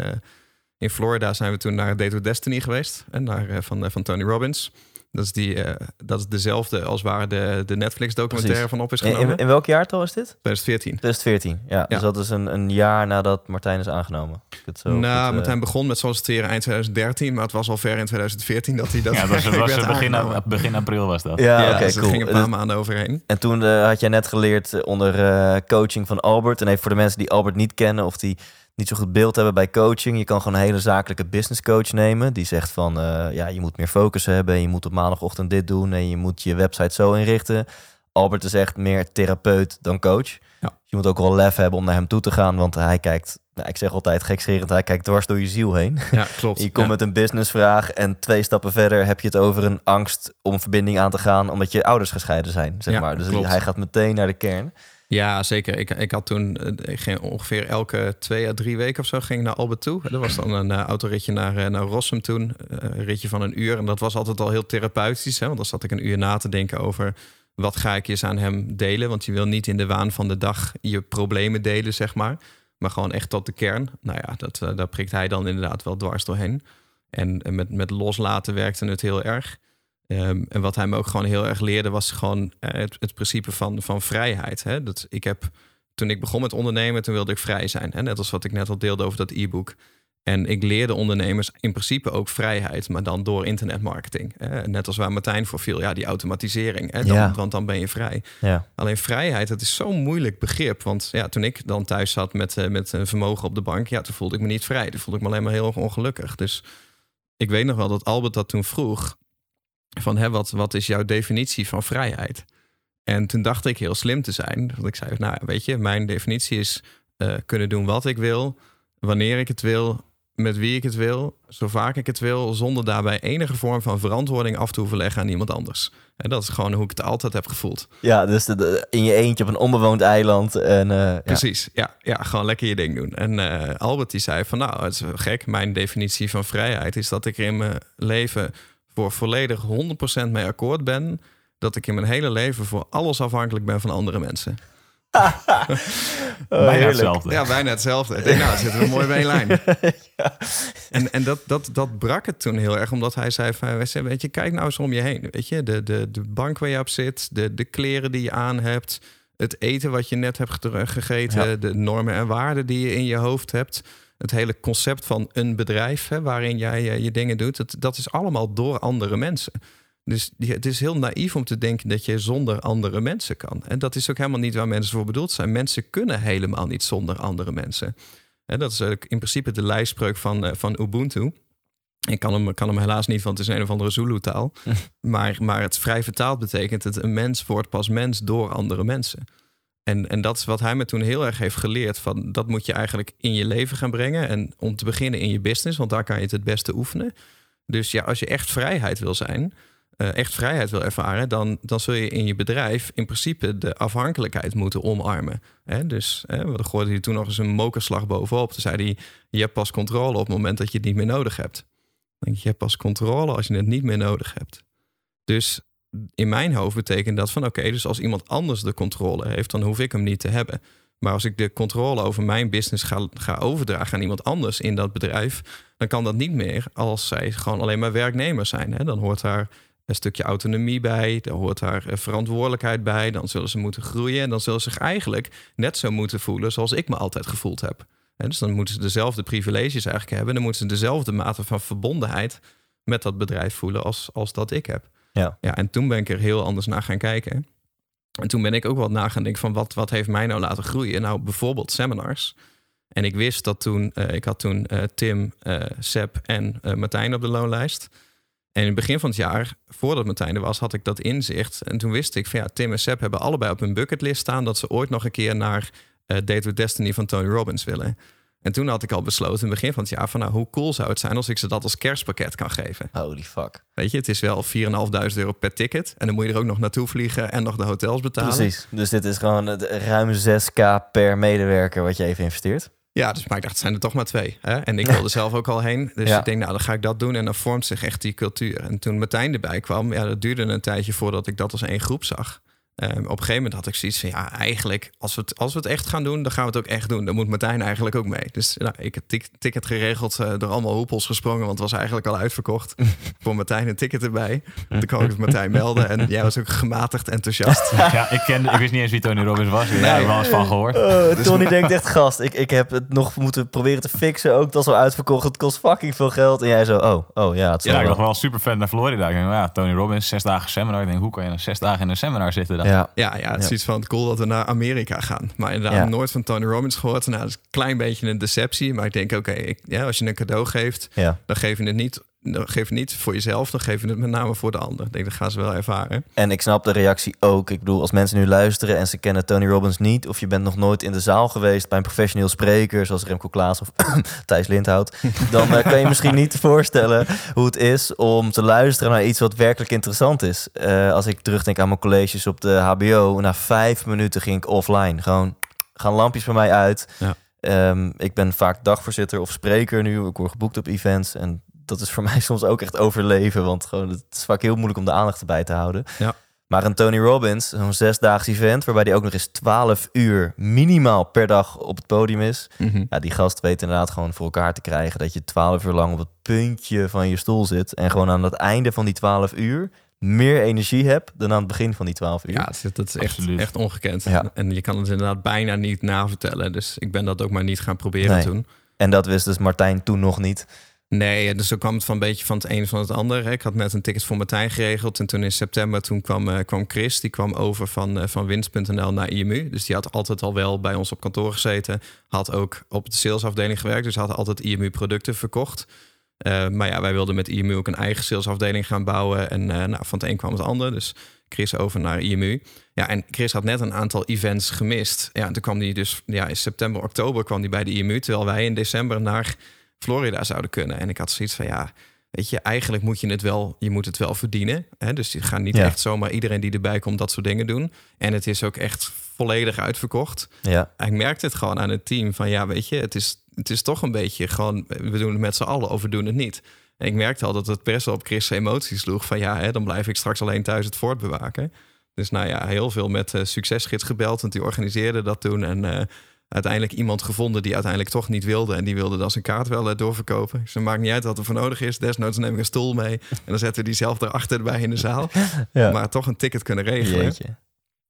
in Florida zijn we toen naar Date Destiny geweest. En naar, van, van Tony Robbins. Dat is, die, eh, dat is dezelfde als waar de, de Netflix-documentaire van op is genomen. in, in welk jaartal is dit? 2014. 2014. Ja, dus Ja. dat is een, een jaar nadat Martijn is aangenomen. Het zo nou, goed, eh, Martijn begon met solliciteren eind 2013, maar het was al ver in 2014 dat hij dat Ja, dat was, was begin, begin april was dat. Ja, Ja, oké, dus er cool. ging een paar maanden overheen. En toen eh, had jij net geleerd onder eh, coaching van Albert. En even voor de mensen die Albert niet kennen of die niet zo goed beeld hebben bij coaching. Je kan gewoon een hele zakelijke business coach nemen. Die zegt van, eh, ja, je moet meer focus hebben. En je moet op maandagochtend dit doen. En je moet je website zo inrichten. Albert is echt meer therapeut dan coach. Ja. Je moet ook wel lef hebben om naar hem toe te gaan. Want hij kijkt, nou, ik zeg altijd gekscherend, hij kijkt dwars door je ziel heen. Ja, klopt. Je komt Ja. met een businessvraag en twee stappen verder heb je het over een angst om verbinding aan te gaan omdat je ouders gescheiden zijn, zeg Ja, maar. Dus klopt. hij gaat meteen naar de kern. Ja, zeker. Ik, ik had toen eh, ik ging ongeveer elke twee à drie weken of zo ging ik naar Albert toe. Dat was dan een eh, autoritje naar, eh, naar Rossum toen. een ritje van een uur. En dat was altijd al heel therapeutisch. Hè? Want dan zat ik een uur na te denken over wat ga ik eens aan hem delen. Want je wil niet in de waan van de dag je problemen delen, zeg maar. Maar gewoon echt tot de kern. Nou ja, dat, eh, daar prikt hij dan inderdaad wel dwars doorheen. En met, met loslaten werkte het heel erg. Ehm, en wat hij me ook gewoon heel erg leerde, was gewoon eh, het, het principe van, van vrijheid. Hè? Dat ik heb, toen ik begon met ondernemen, toen wilde ik vrij zijn. Hè? Net als wat ik net al deelde over dat e-book. En ik leerde ondernemers in principe ook vrijheid, maar dan door internetmarketing. Hè? Net als waar Martijn voor viel, ja, die automatisering. Hè? Dan, Ja. Want dan ben je vrij. Ja, Alleen vrijheid, dat is zo'n moeilijk begrip. Want ja, toen ik dan thuis zat met, eh, met een vermogen op de bank, ja, toen voelde ik me niet vrij. Toen voelde ik me alleen maar heel erg ongelukkig. Dus ik weet nog wel dat Albert dat toen vroeg. Van hè, wat, wat is jouw definitie van vrijheid? En toen dacht ik heel slim te zijn. Want ik zei, nou weet je, mijn definitie is eh, kunnen doen wat ik wil, wanneer ik het wil, met wie ik het wil, zo vaak ik het wil, zonder daarbij enige vorm van verantwoording af te hoeven leggen aan iemand anders. En dat is gewoon hoe ik het altijd heb gevoeld. ja dus de- de- in je eentje op een onbewoond eiland. En, eh. Precies, ja, ja, gewoon lekker je ding doen. En eh, Albert die zei van nou, het is gek. Mijn definitie van vrijheid is dat ik er in mijn leven voor volledig 100% mee akkoord ben. Dat ik in mijn hele leven voor alles afhankelijk ben van andere mensen. Oh, Bijna hetzelfde. Ja, bijna hetzelfde. Ik denk, nou, zitten we mooi bij een lijn. En, en dat, dat, dat brak het toen heel erg, omdat hij zei van, weet je, kijk nou eens om je heen. Weet je, de, de, de bank waar je op zit, de, de kleren die je aan hebt, het eten wat je net hebt ge- gegeten, Ja. de normen en waarden die je in je hoofd hebt. Het hele concept van een bedrijf hè, waarin jij eh, je dingen doet, dat, dat is allemaal door andere mensen. Dus die- het is heel naïef om te denken dat je zonder andere mensen kan. En dat is ook helemaal niet waar mensen voor bedoeld zijn. Mensen kunnen helemaal niet zonder andere mensen. En dat is in principe de lijfspreuk van, eh, van Ubuntu. Ik kan hem, kan hem helaas niet, want het is een of andere Zulu-taal. maar, maar het vrij vertaald betekent het... een mens wordt pas mens door andere mensen. En, en dat is wat hij me toen heel erg heeft geleerd. Van, dat moet je eigenlijk in je leven gaan brengen. En om te beginnen in je business, want daar kan je het het beste oefenen. Dus ja, als je echt vrijheid wil zijn, eh, echt vrijheid wil ervaren, dan, dan zul je in je bedrijf in principe de afhankelijkheid moeten omarmen. Hè? Dus hè, we gooide hij toen nog eens een mokerslag bovenop. Toen zei hij: Je hebt pas controle op het moment dat je het niet meer nodig hebt. Denk ik, je hebt pas controle als je het niet meer nodig hebt. Dus in mijn hoofd betekent dat van oké, dus als iemand anders de controle heeft, dan hoef ik hem niet te hebben. Maar als ik de controle over mijn business ga, ga overdragen aan iemand anders in dat bedrijf, dan kan dat niet meer als zij gewoon alleen maar werknemers zijn. Hè? Dan hoort daar een stukje autonomie bij, daar hoort daar eh, verantwoordelijkheid bij, dan zullen ze moeten groeien en dan zullen ze zich eigenlijk net zo moeten voelen zoals ik me altijd gevoeld heb. Dus dan moeten ze dezelfde privileges eigenlijk hebben, dan moeten ze dezelfde mate van verbondenheid met dat bedrijf voelen als, als dat ik heb. Ja. ja, en toen ben ik er heel anders naar gaan kijken. En toen ben ik ook wat na gaan denken van wat, wat heeft mij nou laten groeien? Nou, bijvoorbeeld seminars. En ik wist dat toen, eh, ik had toen eh, Tim, eh Seb en Martijn op de loonlijst. En in het begin van het jaar, voordat Martijn er was, had ik dat inzicht. En toen wist ik van ja, Tim en Seb hebben allebei op hun bucketlist staan dat ze ooit nog een keer naar Date with Destiny van Tony Robbins willen. En toen had ik al besloten in het begin van het jaar van nou, hoe cool zou het zijn als ik ze dat als kerstpakket kan geven. Holy fuck. Weet je, het is wel 4.500 euro per ticket. En dan moet je er ook nog naartoe vliegen en nog de hotels betalen. Precies. Dus dit is gewoon het ruim 6k per medewerker wat je even investeert. Ja, dus maar ik dacht, het zijn er toch maar twee. Hè? En ik wilde zelf ook al heen. Dus Ja. ik denk, nou, dan ga ik dat doen. En dan vormt zich echt die cultuur. En toen Martijn erbij kwam, ja, dat duurde een tijdje voordat ik dat als één groep zag. Ehm, op een gegeven moment had ik zoiets van, ja, eigenlijk, als we, het, als we het echt gaan doen, dan gaan we het ook echt doen. Dan moet Martijn eigenlijk ook mee. Dus nou, ik heb tik, ticket geregeld, uh, door allemaal hoepels gesprongen, want het was eigenlijk al uitverkocht. Voor Martijn een ticket erbij. Toen kwam ik het Martijn melden en jij was ook gematigd enthousiast. Ja, ik, ken, ik wist niet eens wie Tony Robbins was. Ik heb er wel eens van gehoord. Oh, Tony denkt echt, gast, ik, ik heb het nog moeten proberen te fixen. Ook dat is al uitverkocht, het kost fucking veel geld. En jij zo, oh, oh ja, het Ja, ik was wel super fan naar Florida. Ik denk, ja, Tony Robbins, zes dagen seminar. Ik denk, hoe kan je nou zes dagen in een seminar zitten dan? Ja, Ja, ja, het is Ja. iets van cool dat we naar Amerika gaan. Maar inderdaad, Ja. nooit van Tony Robbins gehoord. Nou, dat is een klein beetje een deceptie. Maar ik denk, oké, ja, als je een cadeau geeft, dan geef je het niet, dan geef het niet voor jezelf, dan geef je het met name voor de ander. Ik denk, dat gaan ze wel ervaren. En ik snap de reactie ook. Ik bedoel, als mensen nu luisteren en ze kennen Tony Robbins niet... of je bent nog nooit in de zaal geweest bij een professioneel spreker... zoals Remco Klaas of Thijs Lindhout... dan eh, kan je misschien niet voorstellen hoe het is om te luisteren naar iets wat werkelijk interessant is. Eh, als ik terugdenk aan mijn colleges op de HBO... na vijf minuten ging ik offline. Gewoon gaan lampjes bij mij uit. Ja. Ehm, ik ben vaak dagvoorzitter of spreker nu. Ik word geboekt op events en dat is voor mij soms ook echt overleven. Want gewoon, het is vaak heel moeilijk om de aandacht erbij te houden. Ja. Maar een Tony Robbins, zo'n zesdaags event... waarbij hij ook nog eens 12 uur minimaal per dag op het podium is... Ja, die gast weet inderdaad gewoon voor elkaar te krijgen... dat je 12 uur lang op het puntje van je stoel zit... en gewoon aan het einde van die 12 uur... meer energie hebt dan aan het begin van die 12 uur. Ja, dat is, dat is echt, Absoluut. echt ongekend. Ja. En je kan het inderdaad bijna niet navertellen. Dus ik ben dat ook maar niet gaan proberen Nee. toen. En dat wist dus Martijn toen nog niet. Nee, dus zo kwam het van een beetje van het een van het ander. Ik had net een ticket voor Martijn geregeld. En toen in september toen kwam, eh, kwam Chris. Die kwam over van, eh, van winst.nl naar IMU. Dus die had altijd al wel bij ons op kantoor gezeten. Had ook op de salesafdeling gewerkt. Dus had altijd IMU producten verkocht. Eh, maar ja, wij wilden met IMU ook een eigen salesafdeling gaan bouwen. En nou, van het een kwam het ander. Dus Chris over naar IMU. Ja, en Chris had net een aantal events gemist. Ja, en toen kwam hij dus ja, in september, oktober kwam hij bij de IMU. Terwijl wij in december naar Florida zouden kunnen. En ik had zoiets van ja, weet je, eigenlijk moet je het wel, je moet het wel verdienen. Hè? Dus je gaat niet Ja. echt zomaar iedereen die erbij komt dat soort dingen doen. En het is ook echt volledig uitverkocht. Ja, En ik merkte het gewoon aan het team van ja, weet je, het is, het is toch een beetje gewoon, we doen het met z'n allen of we doen het niet. En ik merkte al dat het best wel op Chris' emoties sloeg van ja, hè, dan blijf ik straks alleen thuis het voortbewaken. Dus nou ja, heel veel met eh Succesgids gebeld, want die organiseerde dat toen. En eh, uiteindelijk iemand gevonden die uiteindelijk toch niet wilde. En die wilde dan zijn kaart wel eh, doorverkopen. Dus het maakt niet uit wat er voor nodig is. Desnoods neem ik een stoel mee. En dan zetten we die zelf erachter erbij in de zaal. ja. Maar toch een ticket kunnen regelen. Jeetje.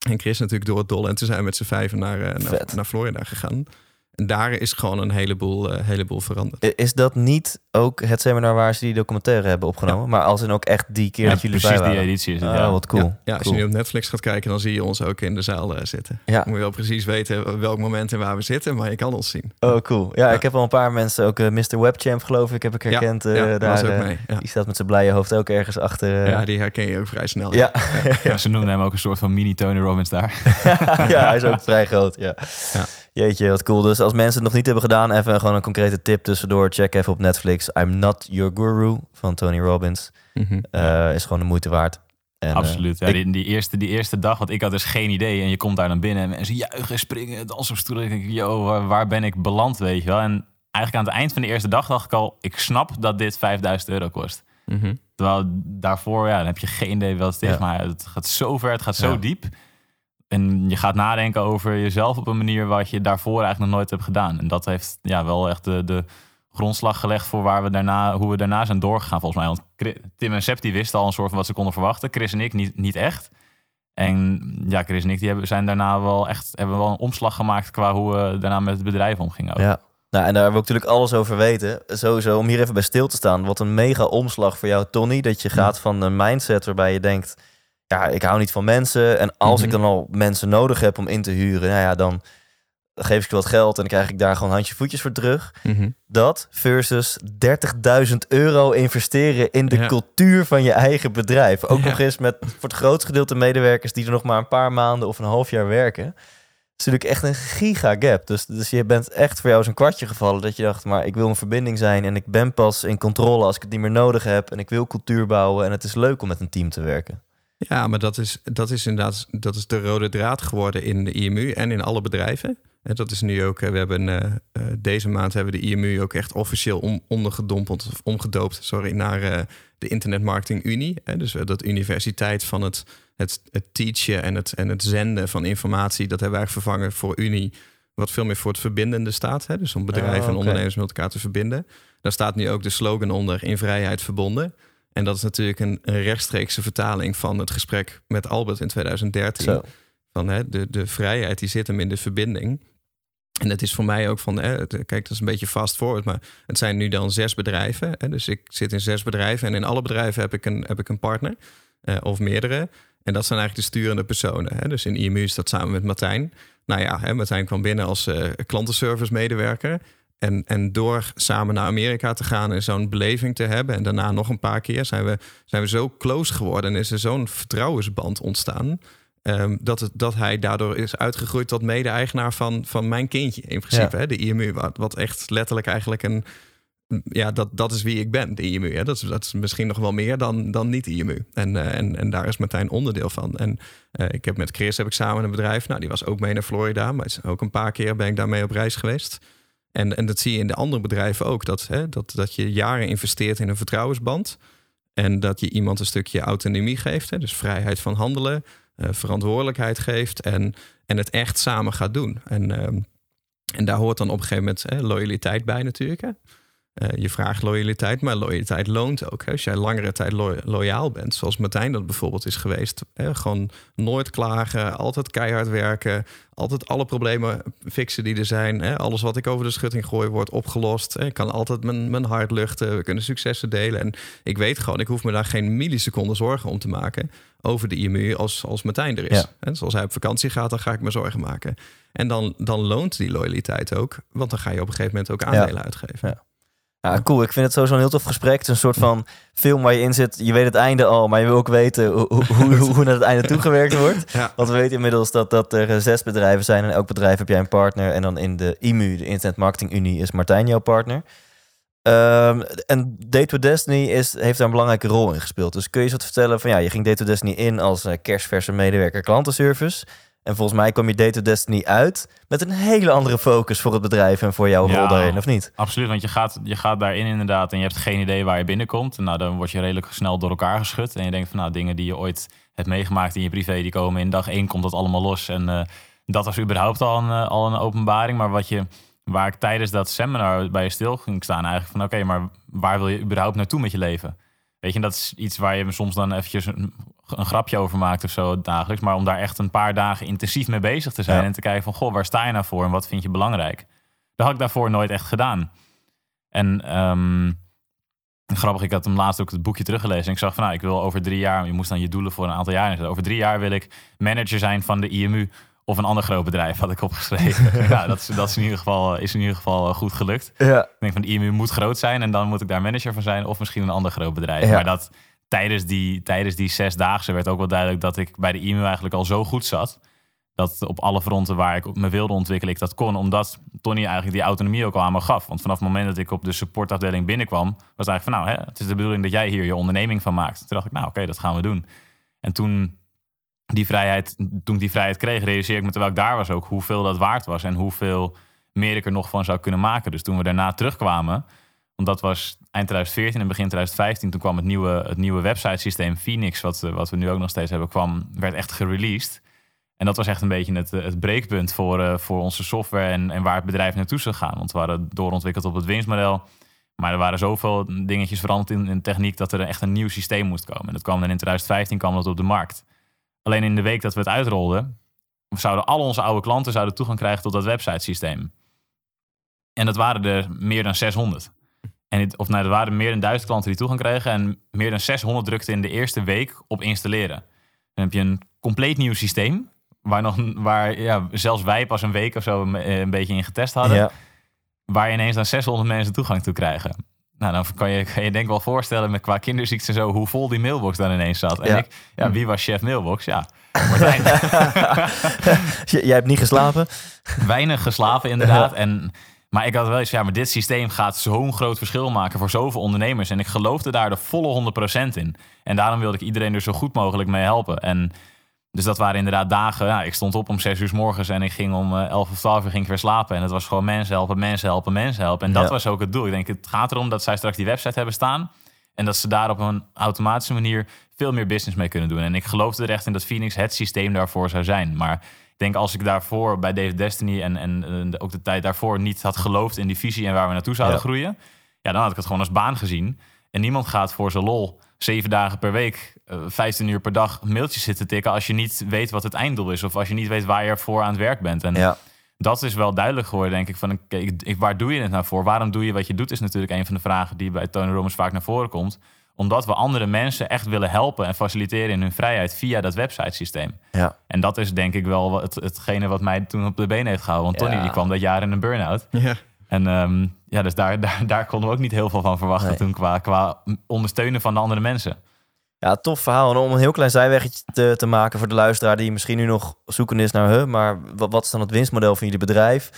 En Chris natuurlijk door het dolle. En toen zijn we met z'n vijven naar, eh, naar, naar Florida gegaan. En daar is gewoon een heleboel, eh, heleboel veranderd. Is dat niet ook het seminar waar ze die documentaire hebben opgenomen? Maar als in ook echt die keer Ja, dat jullie precies bij die waren? editie is het, Oh, ja. wat cool. Ja, ja, als Cool. je nu op Netflix gaat kijken, dan zie je ons ook in de zaal eh, zitten. Ja. Moet je wel precies weten welk moment en waar we zitten, maar je kan ons zien. Oh, cool. Ja, Ja. ik heb al een paar mensen, ook eh, Mr. Webchamp geloof ik, heb ik herkend. ja, daar, was ook mee. Ja. Die staat met zijn blije hoofd ook ergens achter. ja, die herken je ook vrij snel. ja. Ja, ze noemden hem ook een soort van mini Tony Robbins daar. ja, hij is ook vrij groot. Ja. Ja. Jeetje, wat cool. Dus als mensen het nog niet hebben gedaan, even gewoon een concrete tip tussendoor. Check even op Netflix. I'm Not Your Guru van Tony Robbins. Mhm. Eh, is gewoon de moeite waard. En, Absoluut. Ja, ik- die, die, eerste, die eerste dag, want ik had dus geen idee. En je komt daar dan binnen en mensen juichen, springen, dansen op stoelen. Ik denk, yo, waar, waar ben ik beland, weet je wel? En eigenlijk aan het eind van de eerste dag dacht ik al... ik snap dat dit 5000 euro kost. Mhm. Terwijl daarvoor, ja, dan heb je geen idee wat het is. Ja. Maar het gaat zo ver, het gaat zo Ja. diep. En je gaat nadenken over jezelf op een manier... wat je daarvoor eigenlijk nog nooit hebt gedaan. En dat heeft ja, wel echt de, de grondslag gelegd... voor waar we daarna, hoe we daarna zijn doorgegaan, volgens mij. Want Tim en Sepp die wisten al een soort van wat ze konden verwachten. Chris en ik niet, niet echt. En ja, Chris en ik die hebben, zijn daarna wel echt... hebben wel een omslag gemaakt... qua hoe we daarna met het bedrijf omgingen. ook. Ja. Nou, en daar hebben we ook natuurlijk alles over weten. Sowieso, om hier even bij stil te staan. Wat een mega omslag voor jou, Tony. Dat je gaat van een mindset waarbij je denkt... Ja, ik hou niet van mensen. En als Mhm. ik dan al mensen nodig heb om in te huren... Nou ja, dan geef ik je wat geld en dan krijg ik daar gewoon handje voetjes voor terug. Mhm. Dat versus 30.000 euro investeren in de Ja. cultuur van je eigen bedrijf. Ook Ja. nog eens met voor het grootste gedeelte medewerkers die er nog maar een paar maanden of een half jaar werken. Dat is natuurlijk echt een giga gap. Dus, dus je bent echt voor jou zo'n kwartje gevallen dat je dacht, maar ik wil een verbinding zijn en ik ben pas in controle als ik het niet meer nodig heb en ik wil cultuur bouwen en het is leuk om met een team te werken. Ja, maar dat is, dat is inderdaad dat is de rode draad geworden in de IMU en in alle bedrijven. En dat is nu ook, we hebben uh, deze maand hebben we de IMU ook echt officieel om, ondergedompeld, of omgedoopt, sorry, naar uh, de Internet Marketing Unie. Hè? Dus dat universiteit van het, het, het teachen en het, en het zenden van informatie, dat hebben wij vervangen voor Unie, wat veel meer voor het verbindende staat. Hè? Dus om bedrijven Oh, en ondernemers met elkaar te verbinden. Daar staat nu ook de slogan onder in vrijheid verbonden. En dat is natuurlijk een, een rechtstreekse vertaling van het gesprek met Albert in 2013. Zo. Van hè, de, de vrijheid die zit hem in de verbinding. En het is voor mij ook van, hè, kijk, dat is een beetje fast forward, maar het zijn nu dan zes bedrijven. Hè, dus ik zit in zes bedrijven en in alle bedrijven heb ik een, heb ik een partner eh, of meerdere. En dat zijn eigenlijk de sturende personen. Hè. Dus in IMU is dat samen met Martijn. Nou ja, hè, Martijn kwam binnen als eh, klantenservice medewerker. En, en door samen naar Amerika te gaan en zo'n beleving te hebben... en daarna nog een paar keer zijn we, zijn we zo close geworden... en is er zo'n vertrouwensband ontstaan... ehm, dat, het, dat hij daardoor is uitgegroeid tot mede-eigenaar van, van mijn kindje in principe. Ja. Hè, de IMU, wat, wat echt letterlijk eigenlijk een... Ja, dat, dat is wie ik ben, de IMU. Hè. Dat, is, dat is misschien nog wel meer dan, dan niet IMU. En, eh, en, en daar is Martijn onderdeel van. En eh, ik heb met Chris heb ik samen een bedrijf. Nou, die was ook mee naar Florida. Maar ook een paar keer ben ik daarmee op reis geweest. En, en dat zie je in de andere bedrijven ook. Dat, hè, dat, dat je jaren investeert in een vertrouwensband. En dat je iemand een stukje autonomie geeft. Hè, dus vrijheid van handelen, eh, verantwoordelijkheid geeft. En, en het echt samen gaat doen. En, ehm, en daar hoort dan op een gegeven moment hè, loyaliteit bij natuurlijk. Hè. Eh, je vraagt loyaliteit, maar loyaliteit loont ook. Hè. Als jij langere tijd lo- loyaal bent, zoals Martijn dat bijvoorbeeld is geweest. Hè, gewoon nooit klagen, altijd keihard werken. Altijd alle problemen fixen die er zijn. Hè. Alles wat ik over de schutting gooi wordt opgelost. Hè. Ik kan altijd mijn, mijn hart luchten. We kunnen successen delen. En ik weet gewoon, ik hoef me daar geen milliseconden zorgen om te maken over de IMU als, als Martijn er is. Ja. En zoals hij op vakantie gaat, dan ga ik me zorgen maken. En dan, dan loont die loyaliteit ook. Want dan ga je op een gegeven moment ook aandelen uitgeven. Ja. Ja, cool. Ik vind het sowieso een heel tof gesprek. Het is een soort van film waar je in zit. Je weet het einde al, maar je wil ook weten hoe, hoe, hoe, naar het einde toegewerkt wordt. Ja. Want we weten inmiddels dat, dat er eh, zes bedrijven zijn. En elk bedrijf heb jij een partner. En dan in de IMU, de Internet Marketing Unie, is Martijn jouw partner. Ehm, en Date with Destiny is, heeft daar een belangrijke rol in gespeeld. Dus kun je eens wat vertellen van ja, je ging Date with Destiny in als eh, kerstverse medewerker klantenservice. En volgens mij kwam je Date Destiny uit met een hele andere focus voor het bedrijf en voor jouw Ja. rol daarin, of niet? Absoluut, want je gaat, je gaat daarin inderdaad en je hebt geen idee waar je binnenkomt. En nou, dan word je redelijk snel door elkaar geschud. En je denkt van nou, dingen die je ooit hebt meegemaakt in je privé, die komen in dag één, komt dat allemaal los. En eh, dat was überhaupt al een, eh, al een openbaring. Maar wat je, waar ik tijdens dat seminar bij je stil ging staan, eigenlijk van oké, maar waar wil je überhaupt naartoe met je leven? Weet je, en dat is iets waar je soms dan eventjes een, een grapje over maakt of zo dagelijks. Maar om daar echt een paar dagen intensief mee bezig te zijn Ja. en te kijken van, goh, waar sta je nou voor en wat vind je belangrijk? Dat had ik daarvoor nooit echt gedaan. En ehm, grappig, ik had hem laatst ook het boekje teruggelezen. En ik zag van, nou, ik wil over drie jaar, je moest dan je doelen voor een aantal jaar inzetten. Over drie jaar wil ik manager zijn van de IMU of een ander groot bedrijf, had ik opgeschreven. nou, dat, is, dat is in ieder geval, is in ieder geval eh, goed gelukt. Ja. Ik denk van de IMU moet groot zijn en dan moet ik daar manager van zijn of misschien een ander groot bedrijf. Ja. Maar dat tijdens die, tijdens die zesdaagse werd ook wel duidelijk dat ik bij de IMU eigenlijk al zo goed zat. Dat op alle fronten waar ik me wilde ontwikkelen, ik dat kon. Omdat Tony eigenlijk die autonomie ook al aan me gaf. Want vanaf het moment dat ik op de supportafdeling binnenkwam, was eigenlijk van nou, hè, het is de bedoeling dat jij hier je onderneming van maakt. Toen dacht ik, nou oké, dat gaan we doen. En toen die vrijheid, toen ik die vrijheid kreeg, realiseerde ik me terwijl ik daar was ook hoeveel dat waard was en hoeveel meer ik er nog van zou kunnen maken. Dus toen we daarna terugkwamen, want dat was eind 2014 en begin 2015, toen kwam het nieuwe, het nieuwe websitesysteem Phoenix, wat, eh, wat we nu ook nog steeds hebben, kwam, werd echt gereleased. En dat was echt een beetje het, eh, het breekpunt voor, eh, voor onze software en, en waar het bedrijf naartoe zou gaan. Want we waren doorontwikkeld op het winstmodel. Maar er waren zoveel dingetjes veranderd in, in techniek dat er echt een nieuw systeem moest komen. En dat kwam dan in 2015 kwam dat op de markt. Alleen in de week dat we het uitrolden, zouden al onze oude klanten zouden toegang krijgen tot dat websitesysteem. En dat waren er meer dan 600. En het, of nou, er waren meer dan 1000 klanten die toegang kregen. En meer dan 600 drukten in de eerste week op installeren. Dan heb je een compleet nieuw systeem. Waar, nog, waar ja, zelfs wij pas een week of zo een, een beetje in getest hadden. Ja. Waar je ineens dan 600 mensen toegang toe krijgen. Nou, dan kan je kan je denk wel voorstellen met qua kinderziekte en zo... hoe vol die mailbox dan ineens zat. En Ja. ik, ja, wie was chef mailbox? Ja, Martijn. Jij hebt niet geslapen? weinig geslapen inderdaad. En, maar ik had wel eens, ja, maar dit systeem gaat zo'n groot verschil maken voor zoveel ondernemers. En ik geloofde daar de volle 100% in. En daarom wilde ik iedereen er zo goed mogelijk mee helpen. En Dus dat waren inderdaad dagen. Ja, ik stond op om zes uur s morgens en ik ging om eh, elf of twaalf uur ging ik weer slapen. En het was gewoon mensen helpen, mensen helpen, mensen helpen. En dat Ja. was ook het doel. Ik denk, het gaat erom dat zij straks die website hebben staan. En dat ze daar op een automatische manier veel meer business mee kunnen doen. En ik geloofde er echt in dat Phoenix het systeem daarvoor zou zijn. Maar denk als ik daarvoor bij David Destiny en, en eh, ook de tijd daarvoor niet had geloofd in die visie en waar we naartoe zouden Ja. groeien. Ja, dan had ik het gewoon als baan gezien. En niemand gaat voor zijn lol zeven dagen per week, eh, 15 uur per dag mailtjes zitten tikken als je niet weet wat het einddoel is. Of als je niet weet waar je voor aan het werk bent. En Ja, dat is wel duidelijk geworden, denk ik. Van, ik- waar doe je het nou voor? Waarom doe je wat je doet? Is natuurlijk een van de vragen die bij Tony Robbins vaak naar voren komt. Omdat we andere mensen echt willen helpen en faciliteren in hun vrijheid via dat websitesysteem. ja. En dat is denk ik wel wat, hetgene wat mij toen op de benen heeft gehouden. Want Tony Ja. die kwam dat jaar in een burn-out. Ja. En ehm, ja, dus daar, daar, daar konden we ook niet heel veel van verwachten Nee. toen qua, qua ondersteunen van de andere mensen. Ja, tof verhaal. En om een heel klein zijweggetje te, te maken voor de luisteraar die misschien nu nog zoeken is naar, huh, maar wat, wat is dan het winstmodel van jullie bedrijf?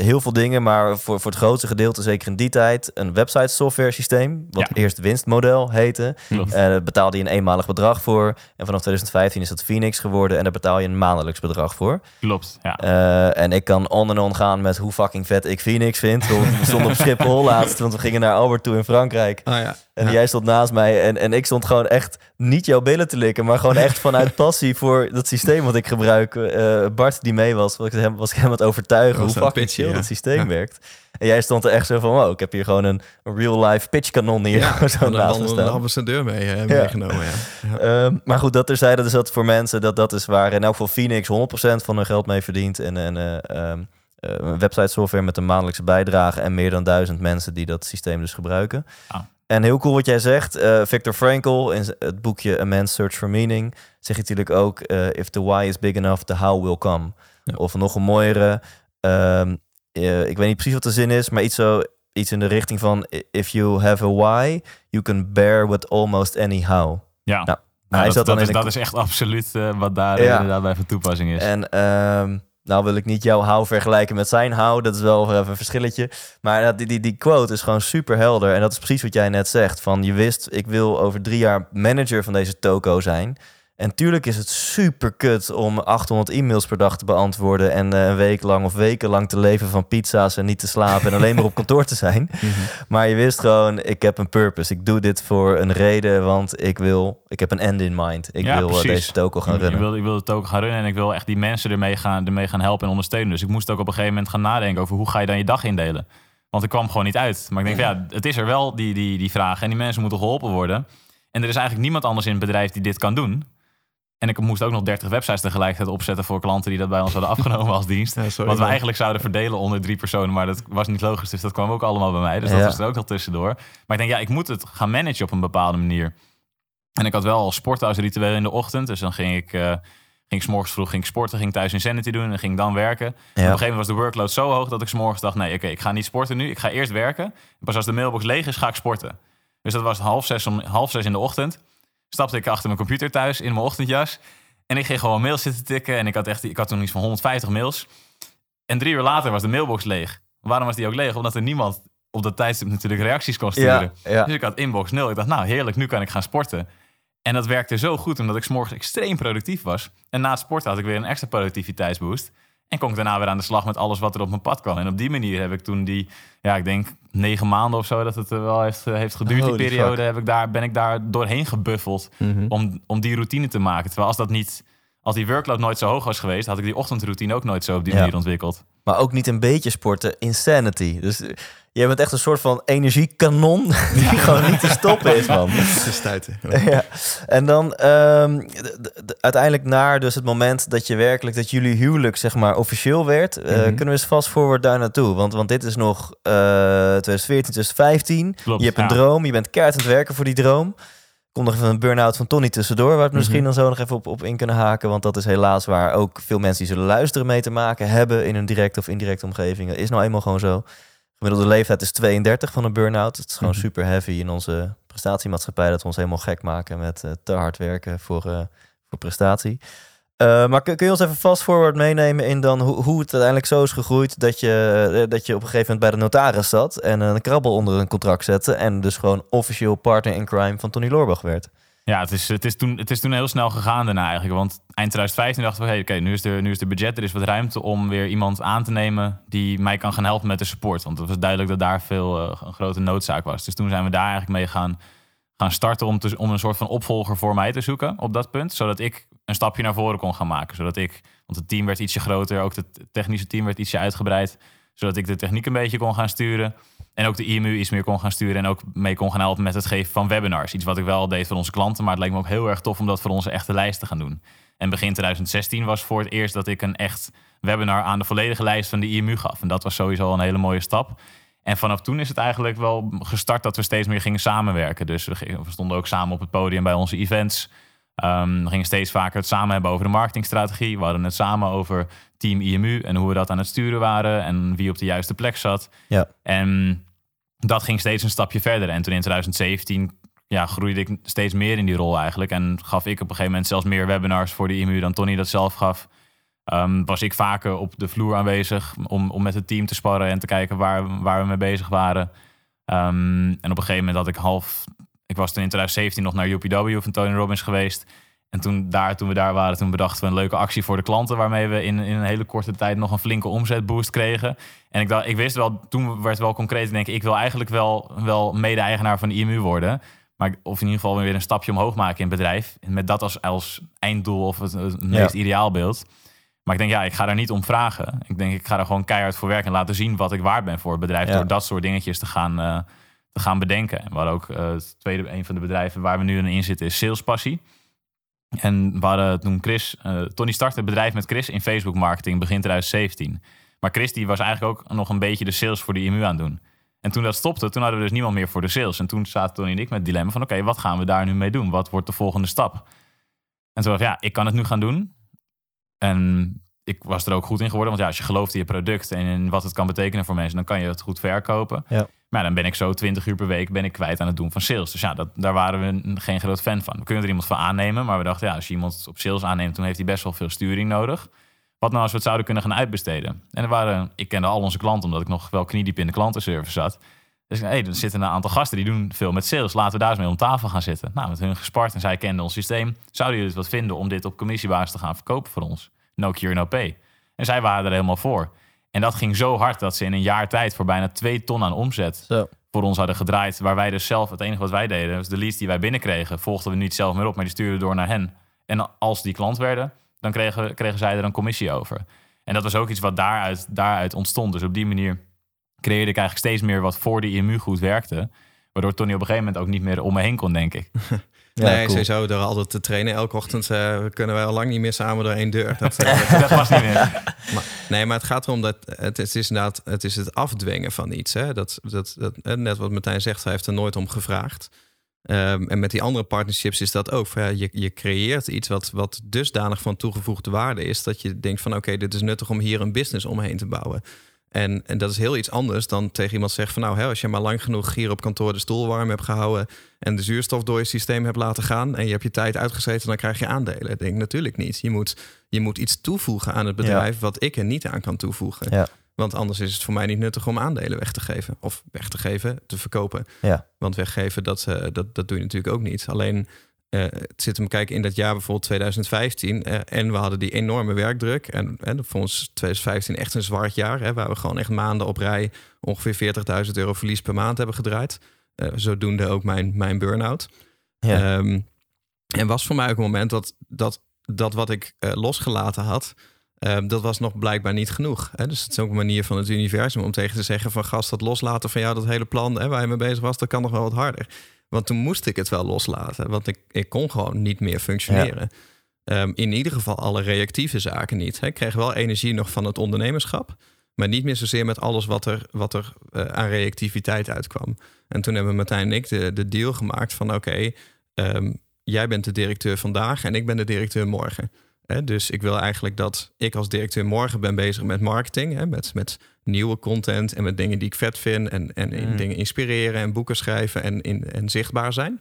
Heel veel dingen, maar voor, voor het grootste gedeelte, zeker in die tijd, een website software systeem, wat Ja. eerst winstmodel heette. Eh, daar betaalde je een eenmalig bedrag voor. En vanaf 2015 is dat Phoenix geworden en daar betaal je een maandelijks bedrag voor. Klopt, ja. Eh, en ik kan on en on gaan met hoe fucking vet ik Phoenix vind. We stonden op Schiphol laatst, want we gingen naar Albert toe in Frankrijk. Ah ja. En Ja. jij stond naast mij en, en ik stond gewoon echt niet jouw billen te likken, maar gewoon echt vanuit passie voor dat systeem wat ik gebruik. Eh, Bart die mee was, was ik hem, was ik hem aan het overtuigen hoe fucking ja. dat systeem werkt. En jij stond er echt zo van, wow, ik heb hier gewoon een, een real-life pitchkanon hier Ja, zo dan naast me een staan. ambassadeur mee, eh, meegenomen. Ja. Ja. Ehm, maar goed, dat terzijde dus dat voor mensen, dat, dat is waar in elk geval Phoenix 100% van hun geld mee verdient. En, en eh, ehm, eh, een website software met een maandelijkse bijdrage en meer dan duizend mensen die dat systeem dus gebruiken. Ah. En heel cool wat jij zegt. Victor Frankl in het boekje A Man's Search for Meaning zegt natuurlijk ook: If the why is big enough, the how will come. Ja. Of nog een mooiere. ehm, eh, ik weet niet precies wat de zin is, maar iets, zo, iets in de richting van: If you have a why, you can bear with almost any how. Ja, Nou, Nou, hij dat, is, dat is echt absoluut eh, wat daar Ja. inderdaad bij van toepassing is. En ehm, nou wil ik niet jouw hou vergelijken met zijn hou. Dat is wel even een verschilletje. Maar dat- die, die, die quote is gewoon super helder. En dat is precies wat jij net zegt. Van je wist, ik wil over drie jaar manager van deze toko zijn. En tuurlijk is het super kut om 800 e-mails per dag te beantwoorden. En eh, een week lang of weken lang te leven van pizza's en niet te slapen. en alleen maar op kantoor te zijn. Mhm. Maar je wist gewoon, ik heb een purpose. Ik doe dit voor een reden, want ik wil, ik heb een end in mind. Ik Ja, wil eh, precies. deze toko gaan ik, runnen. wil, ik wil het ook gaan runnen en ik wil echt die mensen ermee gaan, ermee gaan helpen en ondersteunen. Dus ik moest ook op een gegeven moment gaan nadenken over hoe ga je dan je dag indelen. Want ik kwam gewoon niet uit. Maar ik denk, van, ja, het is er wel, die, die, die vraag. En die mensen moeten geholpen worden. En er is eigenlijk niemand anders in het bedrijf die dit kan doen. En ik moest ook nog 30 websites tegelijkertijd opzetten voor klanten die dat bij ons hadden afgenomen als dienst. Ja, sorry, Wat we eigenlijk zouden verdelen onder drie personen. Maar dat was niet logisch. Dus dat kwam ook allemaal bij mij. Dus dat Ja. was er ook nog tussendoor. Maar ik denk, ja, ik moet het gaan managen op een bepaalde manier. En ik had wel al sporten als ritueel in de ochtend. Dus dan ging ik, eh ging ik 's morgens vroeg ging ik sporten, ging thuis Insanity doen en ging dan werken. En Op een gegeven moment was de workload zo hoog dat ik 's morgens dacht: nee, oké, ik ga niet sporten nu. Ik ga eerst werken. En pas als de mailbox leeg is, ga ik sporten. Dus dat was half zes, om, half zes in de ochtend. Stapte ik achter mijn computer thuis in mijn ochtendjas. En ik ging gewoon mails zitten tikken. En ik had, echt, ik had toen iets van 150 mails. En drie uur later was de mailbox leeg. Waarom was die ook leeg? Omdat er niemand op dat tijdstip natuurlijk reacties kon sturen. Ja, ja. Dus ik had inbox nul. Ik dacht, nou heerlijk, nu kan ik gaan sporten. En dat werkte zo goed, omdat ik 's morgens extreem productief was. En na het sporten had ik weer een extra productiviteitsboost. En kon ik daarna weer aan de slag met alles wat er op mijn pad kwam. En op die manier heb ik toen die, ja, ik denk negen maanden of zo dat het er wel heeft, eh, heeft geduurd. Holy die periode fuck. heb ik daar, ben ik daar doorheen gebuffeld Mhm. om, om die routine te maken. Terwijl als dat niet, als die workload nooit zo hoog was geweest, had ik die ochtendroutine ook nooit zo op die Ja. manier ontwikkeld. Maar ook niet een beetje sporten. Insanity. Dus eh, jij bent echt een soort van energiekanon die gewoon niet te stoppen is, man. Ja. En dan ehm, uiteindelijk naar dus het moment dat je werkelijk, dat jullie huwelijk zeg maar officieel werd. eh, Mhm. Kunnen we eens vast forward daar naartoe? Want, want dit is nog eh 2014, 2015. Klopt, je hebt een ja. droom, je bent keihard aan het werken voor die droom. Komt nog even een burn-out van Tony tussendoor, waar we het misschien Mhm. dan zo nog even op, op in kunnen haken. Want dat is helaas waar ook veel mensen die zullen luisteren mee te maken hebben in hun directe of indirecte omgeving. Dat is nou eenmaal gewoon zo. Gemiddelde leeftijd is 32 van een burn-out. Het is gewoon Mhm. super heavy in onze prestatiemaatschappij dat we ons helemaal gek maken met eh, te hard werken voor, eh, voor prestatie. Eh, maar kun, je ons even fast forward meenemen in dan hoe, hoe het uiteindelijk zo is gegroeid dat je, eh, dat je op een gegeven moment bij de notaris zat en een krabbel onder een contract zette en dus gewoon officieel partner in crime van Tony Loorbach werd? Ja, het is, het, is toen, het is toen heel snel gegaan daarna eigenlijk. Want eind 2015 dachten we, hey, oké, nu, is er, nu is de budget, er is wat ruimte om weer iemand aan te nemen die mij kan gaan helpen met de support. Want het was duidelijk dat daar veel uh, een grote noodzaak was. Dus toen zijn we daar eigenlijk mee gaan, gaan starten om, te, om een soort van opvolger voor mij te zoeken op dat punt. Zodat ik een stapje naar voren kon gaan maken. Zodat ik, want het team werd ietsje groter, ook het technische team werd ietsje uitgebreid. Zodat ik de techniek een beetje kon gaan sturen. En ook de IMU iets meer kon gaan sturen. En ook mee kon gaan helpen met het geven van webinars. Iets wat ik wel deed voor onze klanten. Maar het leek me ook heel erg tof om dat voor onze echte lijst te gaan doen. En begin 2016 was voor het eerst dat ik een echt webinar aan de volledige lijst van de IMU gaf. En dat was sowieso een hele mooie stap. En vanaf toen is het eigenlijk wel gestart dat we steeds meer gingen samenwerken. Dus we stonden ook samen op het podium bij onze events. Um, we gingen steeds vaker het samen hebben over de marketingstrategie. We hadden het samen over Team IMU en hoe we dat aan het sturen waren en wie op de juiste plek zat. Ja. En dat ging steeds een stapje verder. En toen in 2017 ja, groeide ik steeds meer in die rol eigenlijk. En gaf ik op een gegeven moment zelfs meer webinars voor de IMU dan Tony dat zelf gaf. Um, was ik vaker op de vloer aanwezig om, om met het team te sparren en te kijken waar, waar we mee bezig waren. Um, en op een gegeven moment had ik half. Ik was toen in 2017 nog naar UPW van Tony Robbins geweest. En toen, daar, toen we daar waren, toen bedachten we een leuke actie voor de klanten. Waarmee we in, in een hele korte tijd nog een flinke omzetboost kregen. En ik, dacht, ik wist wel, toen werd wel concreet. Denk ik, ik wil eigenlijk wel, wel mede-eigenaar van de IMU worden. Maar of in ieder geval weer een stapje omhoog maken in het bedrijf. Met dat als, als einddoel of het, het meest ja. ideaal beeld. Maar ik denk, ja, ik ga daar niet om vragen. Ik denk, ik ga er gewoon keihard voor werken en laten zien wat ik waard ben voor het bedrijf. Ja. Door dat soort dingetjes te gaan, uh, gaan bedenken. En we hadden ook uh, het tweede, een van de bedrijven waar we nu in zitten, is Salespassie. En we hadden toen Chris, uh, Tony startte het bedrijf met Chris in Facebook marketing begin 2017. Maar Chris die was eigenlijk ook nog een beetje de sales voor de IMU aan doen. En toen dat stopte, toen hadden we dus niemand meer voor de sales. En toen zaten Tony en ik met het dilemma van... oké, wat gaan we daar nu mee doen? Wat wordt de volgende stap? En toen dacht ik, ja, ik kan het nu gaan doen. En ik was er ook goed in geworden. Want ja, als je gelooft in je product en in wat het kan betekenen voor mensen... dan kan je het goed verkopen. Ja. Maar dan ben ik zo 20 uur per week ben ik kwijt aan het doen van sales. Dus ja, dat, daar waren we geen groot fan van. We kunnen er iemand van aannemen. Maar we dachten, ja, als je iemand op sales aanneemt... dan heeft hij best wel veel sturing nodig. Wat nou als we het zouden kunnen gaan uitbesteden? En er waren, ik kende al onze klanten, omdat ik nog wel kniediep in de klantenservice zat. Dus hey, er zitten een aantal gasten die doen veel met sales. Laten we daar eens mee om tafel gaan zitten. Nou, met hun gespart en zij kenden ons systeem. Zouden jullie het wat vinden om dit op commissiebasis te gaan verkopen voor ons? No cure, no pay. En zij waren er helemaal voor. En dat ging zo hard dat ze in een jaar tijd voor bijna twee ton aan omzet Zo. voor ons hadden gedraaid. Waar wij dus zelf, het enige wat wij deden, was de leads die wij binnenkregen, volgden we niet zelf meer op, maar die stuurden door naar hen. En als die klant werden, dan kregen, kregen zij er een commissie over. En dat was ook iets wat daaruit, daaruit ontstond. Dus op die manier creëerde ik eigenlijk steeds meer wat voor de IMU goed werkte. Waardoor Tony op een gegeven moment ook niet meer om me heen kon, denk ik. Ja, nee, cool. sowieso door altijd te trainen elke ochtend uh, kunnen wij al lang niet meer samen door één deur. Dat, uh, dat was niet meer. Maar, nee, maar het gaat erom dat het, het is inderdaad het, is het afdwingen van iets. Hè? Dat, dat, dat, net wat Martijn zegt, hij heeft er nooit om gevraagd. Um, en met die andere partnerships is dat ook. Ja, je, je creëert iets wat, wat dusdanig van toegevoegde waarde is... dat je denkt van oké, okay, dit is nuttig om hier een business omheen te bouwen. En, en dat is heel iets anders dan tegen iemand zeggen van... nou, hè, als je maar lang genoeg hier op kantoor de stoel warm hebt gehouden... en de zuurstof door je systeem hebt laten gaan... en je hebt je tijd uitgezeten, dan krijg je aandelen. Ik denk natuurlijk niet. Je moet, je moet iets toevoegen aan het bedrijf... Ja. wat ik er niet aan kan toevoegen. Ja. Want anders is het voor mij niet nuttig om aandelen weg te geven. Of weg te geven, te verkopen. Ja. Want weggeven, dat, uh, dat, dat doe je natuurlijk ook niet. Alleen uh, het zit hem kijken in dat jaar bijvoorbeeld 2015. Uh, en we hadden die enorme werkdruk. En, en voor ons 2015 echt een zwart jaar. Hè, waar we gewoon echt maanden op rij ongeveer 40.000 euro verlies per maand hebben gedraaid. Uh, zodoende ook mijn, mijn burn-out. Ja. Um, en was voor mij ook een moment dat dat, dat wat ik losgelaten had... Um, dat was nog blijkbaar niet genoeg. Hè? Dus het is ook een manier van het universum om tegen te zeggen van gast, dat loslaten van jou, dat hele plan hè, waar je mee bezig was, dat kan nog wel wat harder. Want toen moest ik het wel loslaten, want ik, ik kon gewoon niet meer functioneren. Ja. Um, in ieder geval alle reactieve zaken niet. Hè? Ik kreeg wel energie nog van het ondernemerschap, maar niet meer zozeer met alles wat er, wat er uh, aan reactiviteit uitkwam. En toen hebben Martijn en ik de, de deal gemaakt van oké, okay, um, jij bent de directeur vandaag en ik ben de directeur morgen. Dus ik wil eigenlijk dat ik als directeur morgen ben bezig met marketing. He, met, met nieuwe content en met dingen die ik vet vind. En, en in Mm. dingen inspireren en boeken schrijven en, in, en zichtbaar zijn.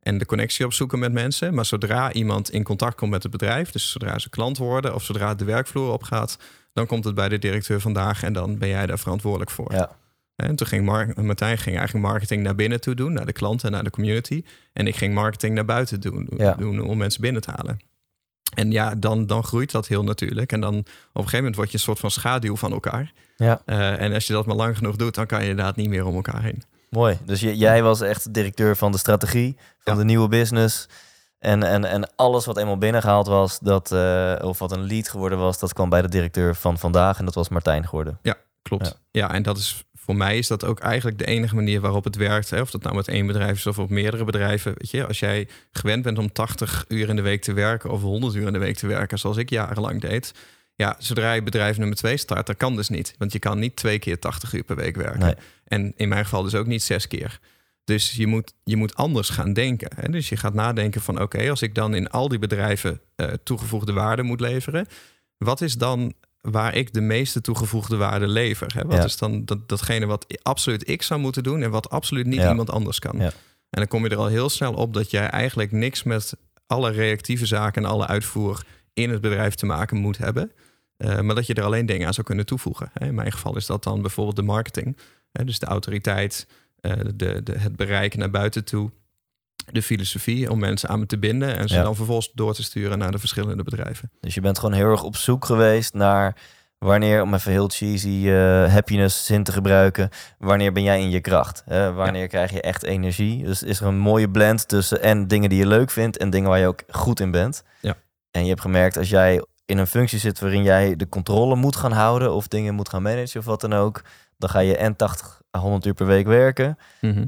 En de connectie opzoeken met mensen. Maar zodra iemand in contact komt met het bedrijf, dus zodra ze klant worden of zodra het de werkvloer opgaat, dan komt het bij de directeur vandaag en dan ben jij daar verantwoordelijk voor. Ja. En toen ging Mar Martijn ging eigenlijk marketing naar binnen toe doen, naar de klanten en naar de community. En ik ging marketing naar buiten doen, Ja. doen om mensen binnen te halen. En ja, dan, dan groeit dat heel natuurlijk. En dan op een gegeven moment word je een soort van schaduw van elkaar. Ja, Eh, en als je dat maar lang genoeg doet, dan kan je inderdaad niet meer om elkaar heen. mooi. Dus jij was echt directeur van de strategie, van Ja. de nieuwe business. En, en, en alles wat eenmaal binnengehaald was, dat, eh, of wat een lead geworden was, dat kwam bij de directeur van vandaag. En dat was Martijn geworden. Klopt. Ja. Ja. en dat is voor mij is dat ook eigenlijk de enige manier waarop het werkt. Hè? Of dat nou met één bedrijf is of op meerdere bedrijven. Weet je, als jij gewend bent om 80 uur in de week te werken of 100 uur in de week te werken, zoals ik jarenlang deed. Ja, zodra je bedrijf nummer twee start, dat kan dus niet. Want je kan niet twee keer 80 uur per week werken. Nee. En in mijn geval dus ook niet zes keer. Dus je moet, je moet anders gaan denken. Hè? Dus je gaat nadenken van oké, als ik dan in al die bedrijven eh, toegevoegde waarde moet leveren, wat is dan waar ik de meeste toegevoegde waarde lever? Hè? Wat Ja. is dan dat, datgene wat absoluut ik zou moeten doen en wat absoluut niet Ja. iemand anders kan? Ja. En dan kom je er al heel snel op dat jij eigenlijk niks met alle reactieve zaken en alle uitvoer in het bedrijf te maken moet hebben. Eh, maar dat je er alleen dingen aan zou kunnen toevoegen. Hè? In mijn geval is dat dan bijvoorbeeld de marketing. Hè? Dus de autoriteit, eh, de, de, het bereiken naar buiten toe. De filosofie om mensen aan me te binden. En ze Ja. dan vervolgens door te sturen naar de verschillende bedrijven. Dus je bent gewoon heel erg op zoek geweest naar wanneer, om even heel cheesy eh, happiness zin te gebruiken, wanneer ben jij in je kracht? Hè? wanneer krijg je echt energie? Dus is er een mooie blend tussen en dingen die je leuk vindt en dingen waar je ook goed in bent. Ja. En je hebt gemerkt als jij in een functie zit waarin jij de controle moet gaan houden of dingen moet gaan managen of wat dan ook, dan ga je en 80 à 100 uur per week werken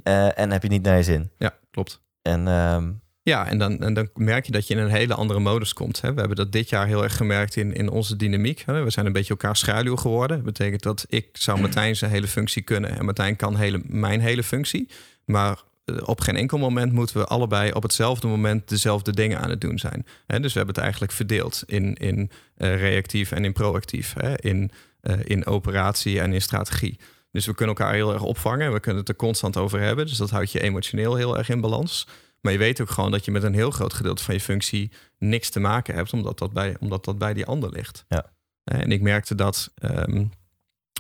eh, en heb je niet naar je zin. Ja, klopt. En ehm, Ja, en dan, en dan merk je dat je in een hele andere modus komt. Hè. We hebben dat dit jaar heel erg gemerkt in, in onze dynamiek. Hè. We zijn een beetje elkaar schaduw geworden. Dat betekent dat ik zou Martijn zijn hele functie kunnen. En Martijn kan hele, mijn hele functie. Maar eh, op geen enkel moment moeten we allebei op hetzelfde moment dezelfde dingen aan het doen zijn. Hè. Dus we hebben het eigenlijk verdeeld in, in eh, reactief en in proactief. Hè. In, eh, in operatie en in strategie. Dus we kunnen elkaar heel erg opvangen. We kunnen het er constant over hebben. Dus dat houdt je emotioneel heel erg in balans. Maar je weet ook gewoon dat je met een heel groot gedeelte van je functie niks te maken hebt, omdat dat bij, omdat dat bij die ander ligt. Ja. En ik merkte dat, ehm,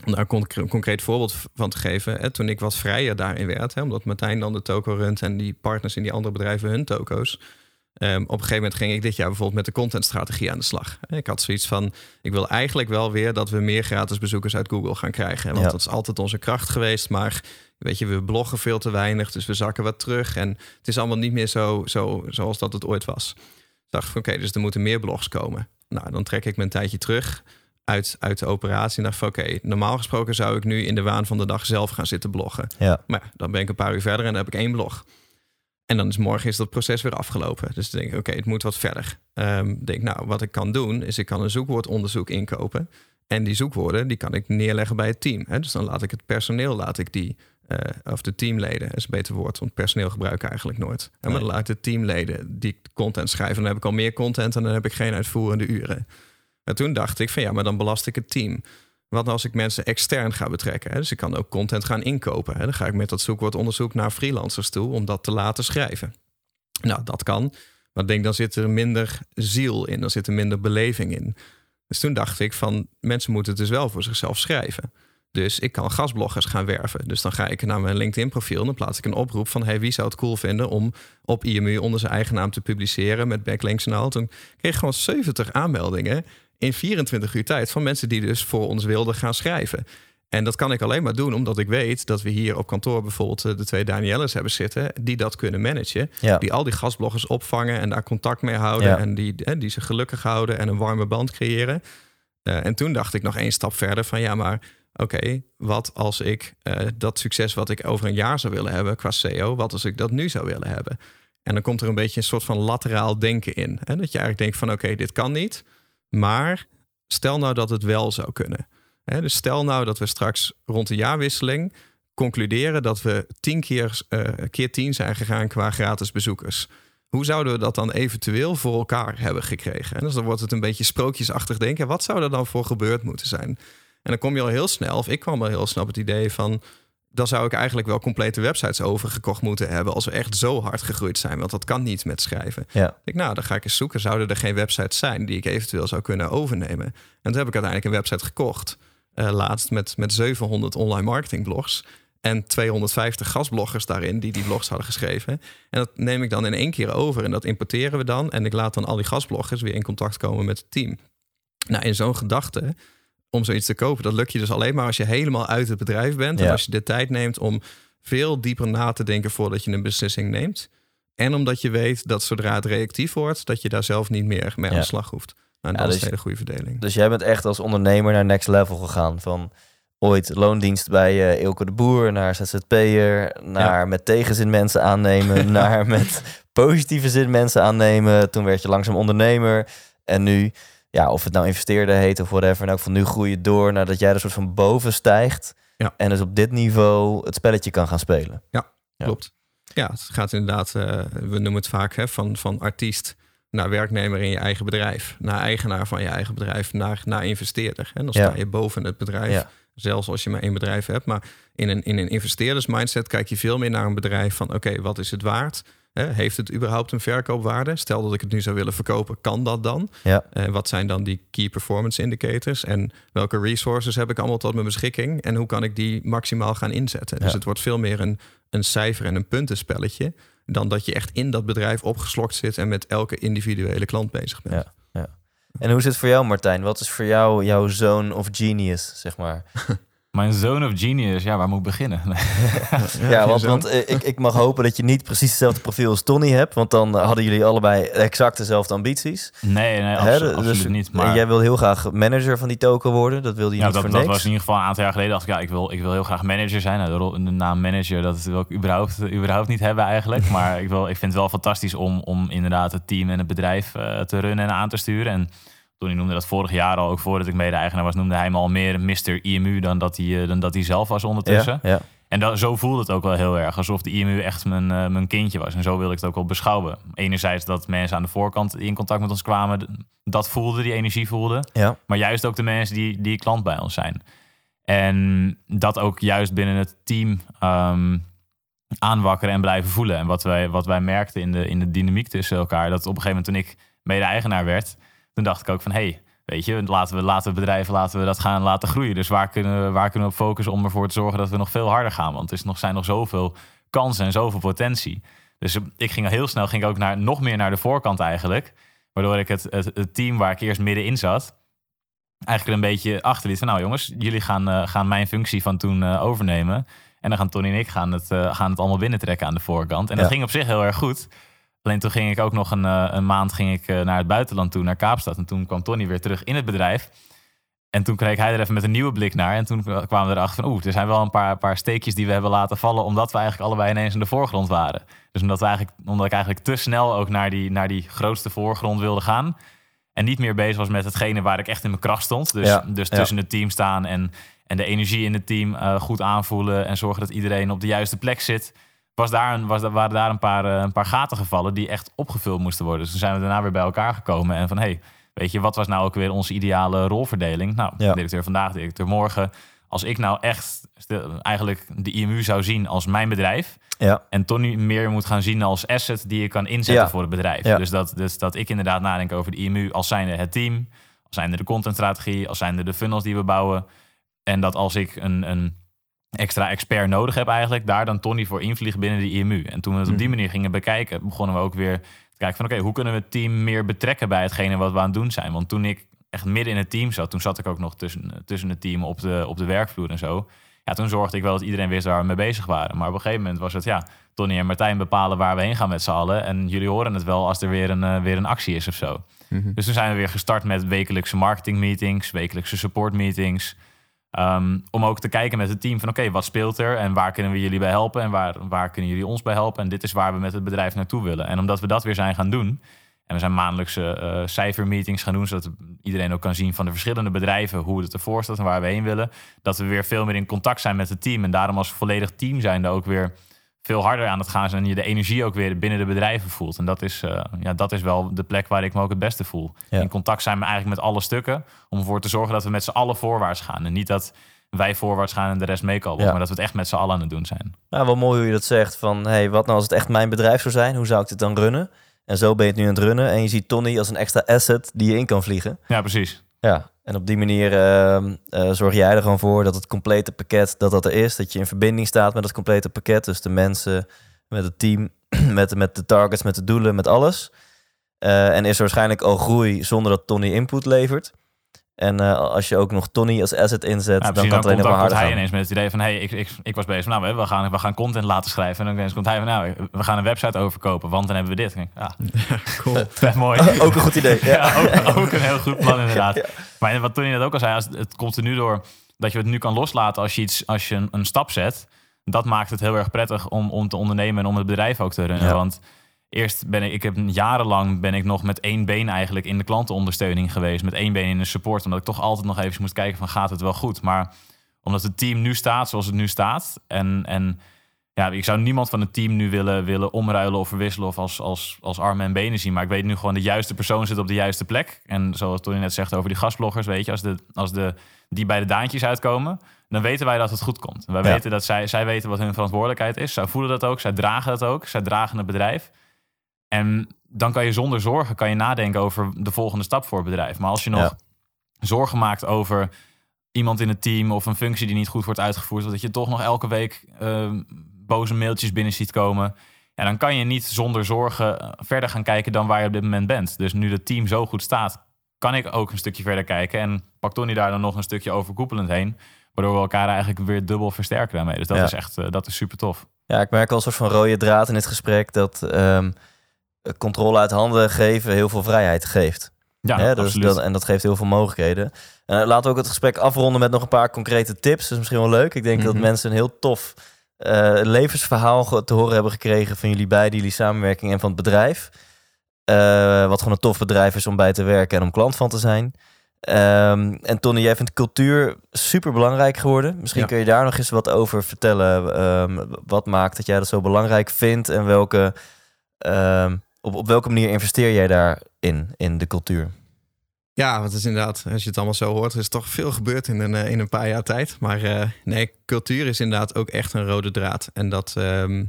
om daar een concre- concreet voorbeeld van te geven, hè, toen ik wat vrijer daarin werd, hè, omdat Martijn dan de toko runt en die partners in die andere bedrijven hun toko's. Ehm, op een gegeven moment ging ik dit jaar bijvoorbeeld met de contentstrategie aan de slag. Ik had zoiets van, ik wil eigenlijk wel weer dat we meer gratis bezoekers uit Google gaan krijgen. Want Ja. dat is altijd onze kracht geweest, maar Weet je, we bloggen veel te weinig, dus we zakken wat terug. En het is allemaal niet meer zo, zo zoals dat het ooit was. Dus dacht ik, oké, dus er moeten meer blogs komen. Nou, dan trek ik een tijdje terug uit, uit de operatie. En dacht van, oké, normaal gesproken zou ik nu in de waan van de dag zelf gaan zitten bloggen. ja, Maar dan ben ik een paar uur verder en dan heb ik één blog. En dan is morgen is dat proces weer afgelopen. Dus dan denk ik, oké, het moet wat verder. Ehm denk, nou, wat ik kan doen, is ik kan een zoekwoordonderzoek inkopen. En die zoekwoorden, die kan ik neerleggen bij het team. Hè? Dus dan laat ik het personeel, laat ik die, eh, of de teamleden, is een beter woord, want personeel gebruik ik eigenlijk nooit. Hè, Maar dan laat ik de teamleden die content schrijven. Dan heb ik al meer content en dan heb ik geen uitvoerende uren. En toen dacht ik van ja, maar dan belast ik het team. Wat nou als ik mensen extern ga betrekken? Hè? Dus ik kan ook content gaan inkopen. Hè? Dan ga ik met dat zoekwoordonderzoek naar freelancers toe om dat te laten schrijven. Nou, dat kan. Maar ik denk, dan zit er minder ziel in. Dan zit er minder beleving in. Dus toen dacht ik van, mensen moeten het dus wel voor zichzelf schrijven. Dus ik kan gastbloggers gaan werven. Dus dan ga ik naar mijn LinkedIn profiel en dan plaats ik een oproep van... hey, wie zou het cool vinden om op IMU onder zijn eigen naam te publiceren... met backlinks en al. Toen kreeg ik gewoon 70 aanmeldingen in 24 uur tijd... van mensen die dus voor ons wilden gaan schrijven. En dat kan ik alleen maar doen omdat ik weet dat we hier op kantoor bijvoorbeeld eh, de twee Danielles hebben zitten, die dat kunnen managen. ja. Die al die gastbloggers opvangen en daar contact mee houden. Ja. En die, hè, die ze gelukkig houden en een warme band creëren. Eh, en toen dacht ik nog één stap verder van ja, maar oké, wat als ik eh, dat succes wat ik over een jaar zou willen hebben qua SEO, wat als ik dat nu zou willen hebben? En dan komt er een beetje een soort van lateraal denken in. Hè? Dat je eigenlijk denkt van oké, dit kan niet. Maar stel nou dat het wel zou kunnen. Dus stel nou dat we straks rond de jaarwisseling concluderen dat we tien keer, eh, keer tien zijn gegaan qua gratis bezoekers. Hoe zouden we dat dan eventueel voor elkaar hebben gekregen? En dus dan wordt het een beetje sprookjesachtig denken. Wat zou er dan voor gebeurd moeten zijn? En dan kom je al heel snel, of ik kwam al heel snel op het idee van... dan zou ik eigenlijk wel complete websites overgekocht moeten hebben... als we echt zo hard gegroeid zijn. Want dat kan niet met schrijven. ja. Ik nou, dan ga ik eens zoeken. Zouden er geen websites zijn die ik eventueel zou kunnen overnemen? En toen heb ik uiteindelijk een website gekocht. eh, laatst met, met 700 online marketing blogs. en 250 gastbloggers daarin die die blogs hadden geschreven. En dat neem ik dan in één keer over en dat importeren we dan. En ik laat dan al die gastbloggers weer in contact komen met het team. Nou, in zo'n gedachte om zoiets te kopen, dat lukt je dus alleen maar als je helemaal uit het bedrijf bent. En als je de tijd neemt om veel dieper na te denken voordat je een beslissing neemt. En omdat je weet dat zodra het reactief wordt, dat je daar zelf niet meer mee aan de slag hoeft. Nou, Ja, dat is dus- een hele goede verdeling. Dus jij bent echt als ondernemer naar next level gegaan. Van ooit loondienst bij eh Ilke de Boer, naar ZZP'er, naar met tegenzin mensen aannemen, naar met positieve zin mensen aannemen. Toen werd je langzaam ondernemer. En nu, ja, of het nou investeerder heet of whatever. En ook van nu groei je door nadat jij er soort van boven stijgt. Ja. En dus op dit niveau het spelletje kan gaan spelen. Ja. Klopt. Ja, het gaat inderdaad, eh, we noemen het vaak hè, van, van artiest naar werknemer in je eigen bedrijf, naar eigenaar van je eigen bedrijf, naar, naar investeerder. En dan sta je boven het bedrijf, zelfs als je maar één bedrijf hebt. Maar in een, in een investeerders mindset kijk je veel meer naar een bedrijf van oké, wat is het waard? Heeft het überhaupt een verkoopwaarde? Stel dat ik het nu zou willen verkopen, kan dat dan? Ja. Eh, wat zijn dan die key performance indicators? En welke resources heb ik allemaal tot mijn beschikking? En hoe kan ik die maximaal gaan inzetten? Dus het wordt veel meer een, een cijfer- en een puntenspelletje... dan dat je echt in dat bedrijf opgeslokt zit... en met elke individuele klant bezig bent. Ja. En hoe is het voor jou, Martijn? Wat is voor jou jouw zone of genius, zeg maar? Mijn zone of genius, ja, waar moet ik beginnen? Ja, want, want eh, ik, ik mag hopen dat je niet precies hetzelfde profiel als Tony hebt. Want dan hadden jullie allebei exact dezelfde ambities. Nee, nee, Hè, dus- absoluut niet. en Maar Jij wil heel graag manager van die token worden. Dat wilde je ja, niet dat, voor dat niks. was in ieder geval een aantal jaar geleden. dacht ik, ja, ik wil, ik wil heel graag manager zijn. Nou, de, rol- de naam manager, dat wil ik überhaupt, überhaupt niet hebben eigenlijk. Maar ik, wil, ik vind het wel fantastisch om, om inderdaad het team en het bedrijf eh, te runnen en aan te sturen. En Tony noemde dat vorig jaar al, ook voordat ik mede-eigenaar was, noemde hij me al meer Mr. IMU dan dat hij, eh, dan dat hij zelf was ondertussen. ja, ja. En dat, zo voelde het ook wel heel erg. Alsof de IMU echt mijn, eh, mijn kindje was. En zo wil ik het ook wel beschouwen. Enerzijds dat mensen aan de voorkant die in contact met ons kwamen... dat voelden, die energie voelden. ja. Maar juist ook de mensen die, die klant bij ons zijn. En dat ook juist binnen het team ehm, aanwakkeren en blijven voelen. En wat wij, wat wij merkten in de, in de dynamiek tussen elkaar... dat op een gegeven moment toen ik mede-eigenaar werd... toen dacht ik ook van... hey, weet je, laten we, laten we bedrijven laten we dat gaan laten groeien. Dus waar kunnen, we, waar kunnen we op focussen om ervoor te zorgen... dat we nog veel harder gaan? Want er is nog, zijn nog zoveel kansen en zoveel potentie. Dus ik ging heel snel ging ik ook naar, nog meer naar de voorkant eigenlijk... Waardoor ik het, het, het team waar ik eerst middenin zat, eigenlijk een beetje achterliet van nou jongens, jullie gaan, eh, gaan mijn functie van toen eh, overnemen. En dan gaan Tony en ik gaan het, eh, gaan het allemaal binnentrekken aan de voorkant. En dat ging op zich heel erg goed. Alleen toen ging ik ook nog een, eh, een maand ging ik, eh, naar het buitenland toe, naar Kaapstad. En toen kwam Tony weer terug in het bedrijf. En toen kreeg hij er even met een nieuwe blik naar. En toen kwamen we erachter van, oeh, er zijn wel een paar, paar steekjes die we hebben laten vallen. Omdat we eigenlijk allebei ineens in de voorgrond waren. Dus omdat, we eigenlijk, omdat ik eigenlijk te snel ook naar die, naar die grootste voorgrond wilde gaan. En niet meer bezig was met hetgene waar ik echt in mijn kracht stond. Dus, Ja, dus ja. tussen het team staan en, en de energie in het team eh, goed aanvoelen. En zorgen dat iedereen op de juiste plek zit. Was daar een, was, waren daar een paar, eh, een paar gaten gevallen die echt opgevuld moesten worden. Dus toen zijn we daarna weer bij elkaar gekomen. En van, hey, weet je, wat was nou ook weer onze ideale rolverdeling? Nou, Ja. directeur vandaag, directeur morgen. Als ik nou echt eigenlijk de IMU zou zien als mijn bedrijf... ja. en Tony meer moet gaan zien als asset die je kan inzetten Ja. voor het bedrijf. Dus, dat, dus dat ik inderdaad nadenk over de IMU als zijnde het team... als zijnde de contentstrategie, als zijnde de funnels die we bouwen... en dat als ik een... een extra expert nodig heb eigenlijk, daar dan Tony voor invliegen binnen de IMU. En toen we het op die manier gingen bekijken, begonnen we ook weer te kijken van oké, hoe kunnen we het team meer betrekken bij hetgene wat we aan het doen zijn? Want toen ik echt midden in het team zat, toen zat ik ook nog tussen, tussen het team op de, op de werkvloer en zo. Ja, toen zorgde ik wel dat iedereen wist waar we mee bezig waren. Maar op een gegeven moment was het, ja, Tony en Martijn bepalen waar we heen gaan met z'n allen. En jullie horen het wel als er weer een, eh, weer een actie is of zo. Dus toen zijn we weer gestart met wekelijkse marketingmeetings, wekelijkse supportmeetings. Um, om ook te kijken met het team van oké, wat speelt er en waar kunnen we jullie bij helpen en waar, waar kunnen jullie ons bij helpen. En dit is waar we met het bedrijf naartoe willen. En omdat we dat weer zijn gaan doen en we zijn maandelijkse eh, cijfermeetings gaan doen, zodat iedereen ook kan zien van de verschillende bedrijven hoe het ervoor staat en waar we heen willen. Dat we weer veel meer in contact zijn met het team en daarom als volledig team zijn ook weer veel harder aan het gaan zijn en je de energie ook weer binnen de bedrijven voelt. En dat is, eh, ja, dat is wel de plek waar ik me ook het beste voel. Ja. In contact zijn we eigenlijk met alle stukken om ervoor te zorgen dat we met z'n allen voorwaarts gaan. En niet dat wij voorwaarts gaan en de rest Ja. maar dat we het echt met z'n allen aan het doen zijn. Nou, wel mooi hoe je dat zegt. Van, hey, wat nou als het echt mijn bedrijf zou zijn? Hoe zou ik dit dan runnen? En zo ben je het nu aan het runnen. En je ziet Tony als een extra asset die je in kan vliegen. Ja, precies. Ja, En op die manier ehm, eh, zorg jij er gewoon voor dat het complete pakket dat dat er is, dat je in verbinding staat met het complete pakket. Dus de mensen, met het team, met, met de targets, met de doelen, met alles. Eh, en is er waarschijnlijk al groei zonder dat Tony input levert. En eh, als je ook nog Tony als asset inzet, Ja, dan kan het alleen maar harder hij gaan. ineens met het idee van... Hey, ik, ik, ik was bezig van, nou, we gaan, we gaan content laten schrijven. En dan ineens komt hij van, nou, we gaan een website overkopen, want dan hebben we dit. En ik, ja, Cool. vet mooi. ook een goed idee. Ja. Ja, ook, ook een heel goed plan inderdaad. Maar wat Tony net ook al zei, als het komt er nu door dat je het nu kan loslaten als je, iets, als je een, een stap zet. Dat maakt het heel erg prettig om, om te ondernemen en om het bedrijf ook te runnen. Ja. Want eerst ben ik, ik heb jarenlang ben ik nog met één been eigenlijk in de klantenondersteuning geweest. Met één been in de support. Omdat ik toch altijd nog even moest kijken van gaat het wel goed. Maar omdat het team nu staat zoals het nu staat. En, en ja, ik zou niemand van het team nu willen, willen omruilen of verwisselen of als, als, als armen en benen zien. Maar ik weet nu gewoon de juiste persoon zit op de juiste plek. En zoals Tony net zegt over die gastbloggers, weet je, als, de, als de, die bij de daantjes uitkomen, dan weten wij dat het goed komt. Wij Ja. weten dat zij, zij weten wat hun verantwoordelijkheid is. Zij voelen dat ook, zij dragen dat ook, zij dragen het bedrijf. En dan kan je zonder zorgen kan je nadenken over de volgende stap voor het bedrijf. Maar als je nog Ja. zorgen maakt over iemand in het team of een functie die niet goed wordt uitgevoerd, dat je toch nog elke week eh, boze mailtjes binnen ziet komen. Ja, dan kan je niet zonder zorgen eh, verder gaan kijken dan waar je op dit moment bent. Dus nu het team zo goed staat, kan ik ook een stukje verder kijken. En pakt Tony daar dan nog een stukje overkoepelend heen. Waardoor we elkaar eigenlijk weer dubbel versterken daarmee. Dus dat Ja. is echt eh, dat is super tof. Ja, ik merk al een soort van rode draad in dit gesprek dat ehm, controle uit handen geven heel veel vrijheid geeft. Ja, Hè, dus dat, en dat geeft heel veel mogelijkheden. Eh, laten we ook het gesprek afronden met nog een paar concrete tips. Dat is misschien wel leuk. Ik denk dat Mhm. mensen een heel tof eh, levensverhaal te horen hebben gekregen van jullie beiden, jullie samenwerking en van het bedrijf. Eh, wat gewoon een tof bedrijf is om bij te werken en om klant van te zijn. Ehm, en Tony, jij vindt cultuur super belangrijk geworden. Misschien Ja. kun je daar nog eens wat over vertellen. Ehm, wat maakt dat jij dat zo belangrijk vindt en welke, ehm, op, op welke manier investeer jij daarin, in de cultuur? Ja, want het is inderdaad, als je het allemaal zo hoort, er is toch veel gebeurd in een, eh, in een paar jaar tijd. Maar eh, nee, cultuur is inderdaad ook echt een rode draad. En dat, ehm,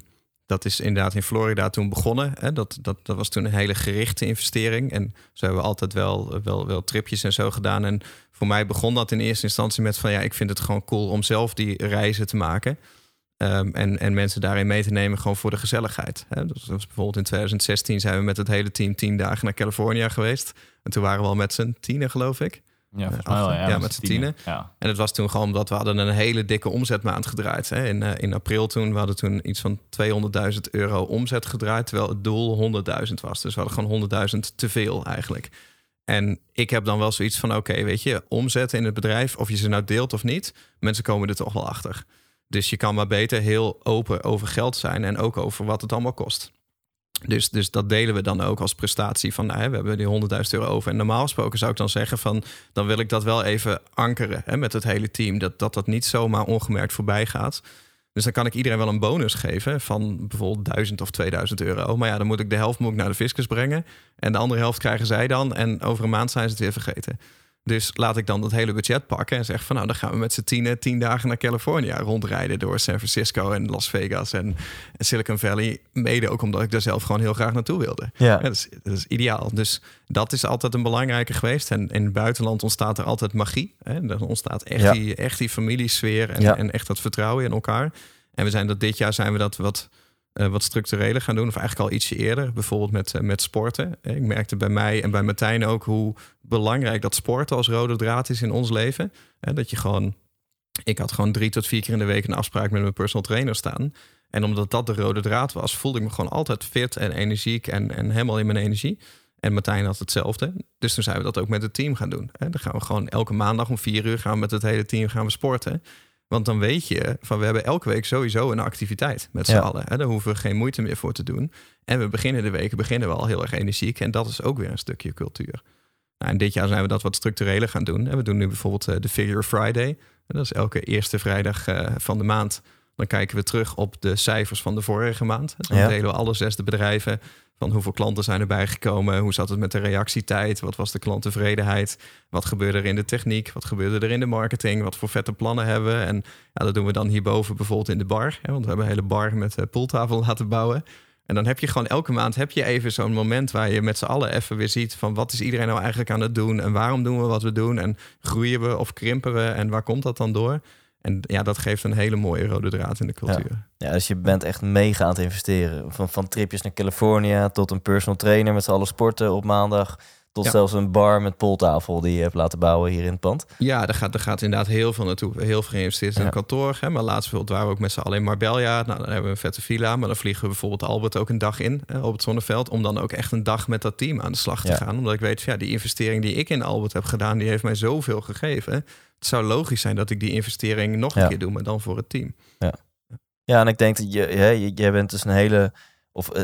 dat is inderdaad in Florida toen begonnen. Hè? Dat, dat, dat was toen een hele gerichte investering. En zo hebben we altijd wel, wel, wel tripjes en zo gedaan. En voor mij begon dat in eerste instantie met van ja, ik vind het gewoon cool om zelf die reizen te maken. Ehm, en, en mensen daarin mee te nemen gewoon voor de gezelligheid. Hè? Dus, dus bijvoorbeeld in 2016 zijn we met het hele team tien dagen naar California geweest. En toen waren we al met z'n tienen, geloof ik. Ja, Eh, wel, ja, ja, met z'n tienen. Ja. En het was toen gewoon omdat we hadden een hele dikke omzetmaand gedraaid. Hè? In, eh, in april toen, we hadden toen iets van 200.000 euro omzet gedraaid... terwijl het doel 100.000 was. Dus we hadden gewoon 100.000 te veel eigenlijk. En ik heb dan wel zoiets van, oké, weet je... omzetten in het bedrijf, of je ze nou deelt of niet... mensen komen er toch wel achter. Dus je kan maar beter heel open over geld zijn... en ook over wat het allemaal kost. Dus, dus dat delen we dan ook als prestatie van, nou, we hebben die 100.000 euro over. En normaal gesproken zou ik dan zeggen van, dan wil ik dat wel even ankeren hè, met het hele team. Dat, dat dat niet zomaar ongemerkt voorbij gaat. Dus dan kan ik iedereen wel een bonus geven van bijvoorbeeld 1000 of 2000 euro. Maar ja, dan moet ik de helft moet ik naar de fiscus brengen. En de andere helft krijgen zij dan. En over een maand zijn ze het weer vergeten. Dus laat ik dan dat hele budget pakken en zeg van nou, dan gaan we met z'n tienen tien dagen naar California rondrijden door San Francisco en Las Vegas en Silicon Valley. Mede ook omdat ik daar zelf gewoon heel graag naartoe wilde. Ja, Ja, dat, is, dat is ideaal. Dus dat is altijd een belangrijke geweest. En in het buitenland ontstaat er altijd magie. Hè? Er ontstaat echt, Ja. die, echt die familiesfeer en, Ja. en echt dat vertrouwen in elkaar. En we zijn dat dit jaar zijn we dat wat, eh, wat structureler gaan doen. Of eigenlijk al ietsje eerder. Bijvoorbeeld met, eh, met sporten. Ik merkte bij mij en bij Martijn ook hoe belangrijk dat sporten als rode draad is in ons leven. Dat je gewoon. Ik had gewoon drie tot vier keer in de week een afspraak met mijn personal trainer staan. En omdat dat de rode draad was, voelde ik me gewoon altijd fit en energiek en, en helemaal in mijn energie. En Martijn had hetzelfde. Dus toen zijn we dat ook met het team gaan doen. En dan gaan we gewoon elke maandag om vier uur gaan met het hele team gaan we sporten. Want dan weet je van we hebben elke week sowieso een activiteit met z'n Ja. allen. Hè? Daar hoeven we geen moeite meer voor te doen. En we beginnen de weken beginnen we al heel erg energiek. En dat is ook weer een stukje cultuur. Nou, en dit jaar zijn we dat wat structureler gaan doen. En we doen nu bijvoorbeeld eh, de Figure Friday. En dat is elke eerste vrijdag eh, van de maand. Dan kijken we terug op de cijfers van de vorige maand. Dan Ja. delen we alle zes de bedrijven van hoeveel klanten zijn erbij gekomen, hoe zat het met de reactietijd, wat was de klanttevredenheid, wat gebeurde er in de techniek, wat gebeurde er in de marketing, wat voor vette plannen hebben we. En ja, dat doen we dan hierboven bijvoorbeeld in de bar, hè, want we hebben een hele bar met eh, pooltafel laten bouwen. En dan heb je gewoon elke maand heb je even zo'n moment waar je met z'n allen even weer ziet van wat is iedereen nou eigenlijk aan het doen en waarom doen we wat we doen en groeien we of krimpen we en waar komt dat dan door? En ja, dat geeft een hele mooie rode draad in de cultuur. Ja, dus je bent echt mega aan het investeren. Van, van tripjes naar California tot een personal trainer met z'n allen sporten op maandag. Tot Ja. zelfs een bar met pooltafel die je hebt laten bouwen hier in het pand. Ja, daar gaat, daar gaat inderdaad heel veel naartoe. Heel veel geïnvesteerd in Ja. een kantoor. Hè? Maar laatst bijvoorbeeld waren we ook met z'n allen in Marbella. Nou, dan hebben we een vette villa. Maar dan vliegen we bijvoorbeeld Albert ook een dag in hè, op het zonneveld. Om dan ook echt een dag met dat team aan de slag te Ja. gaan. Omdat ik weet, ja, die investering die ik in Albert heb gedaan... die heeft mij zoveel gegeven. Het zou logisch zijn dat ik die investering nog een Ja. keer doe. Maar dan voor het team. Ja, en ik denk dat je, je- jij bent dus een hele, of eh,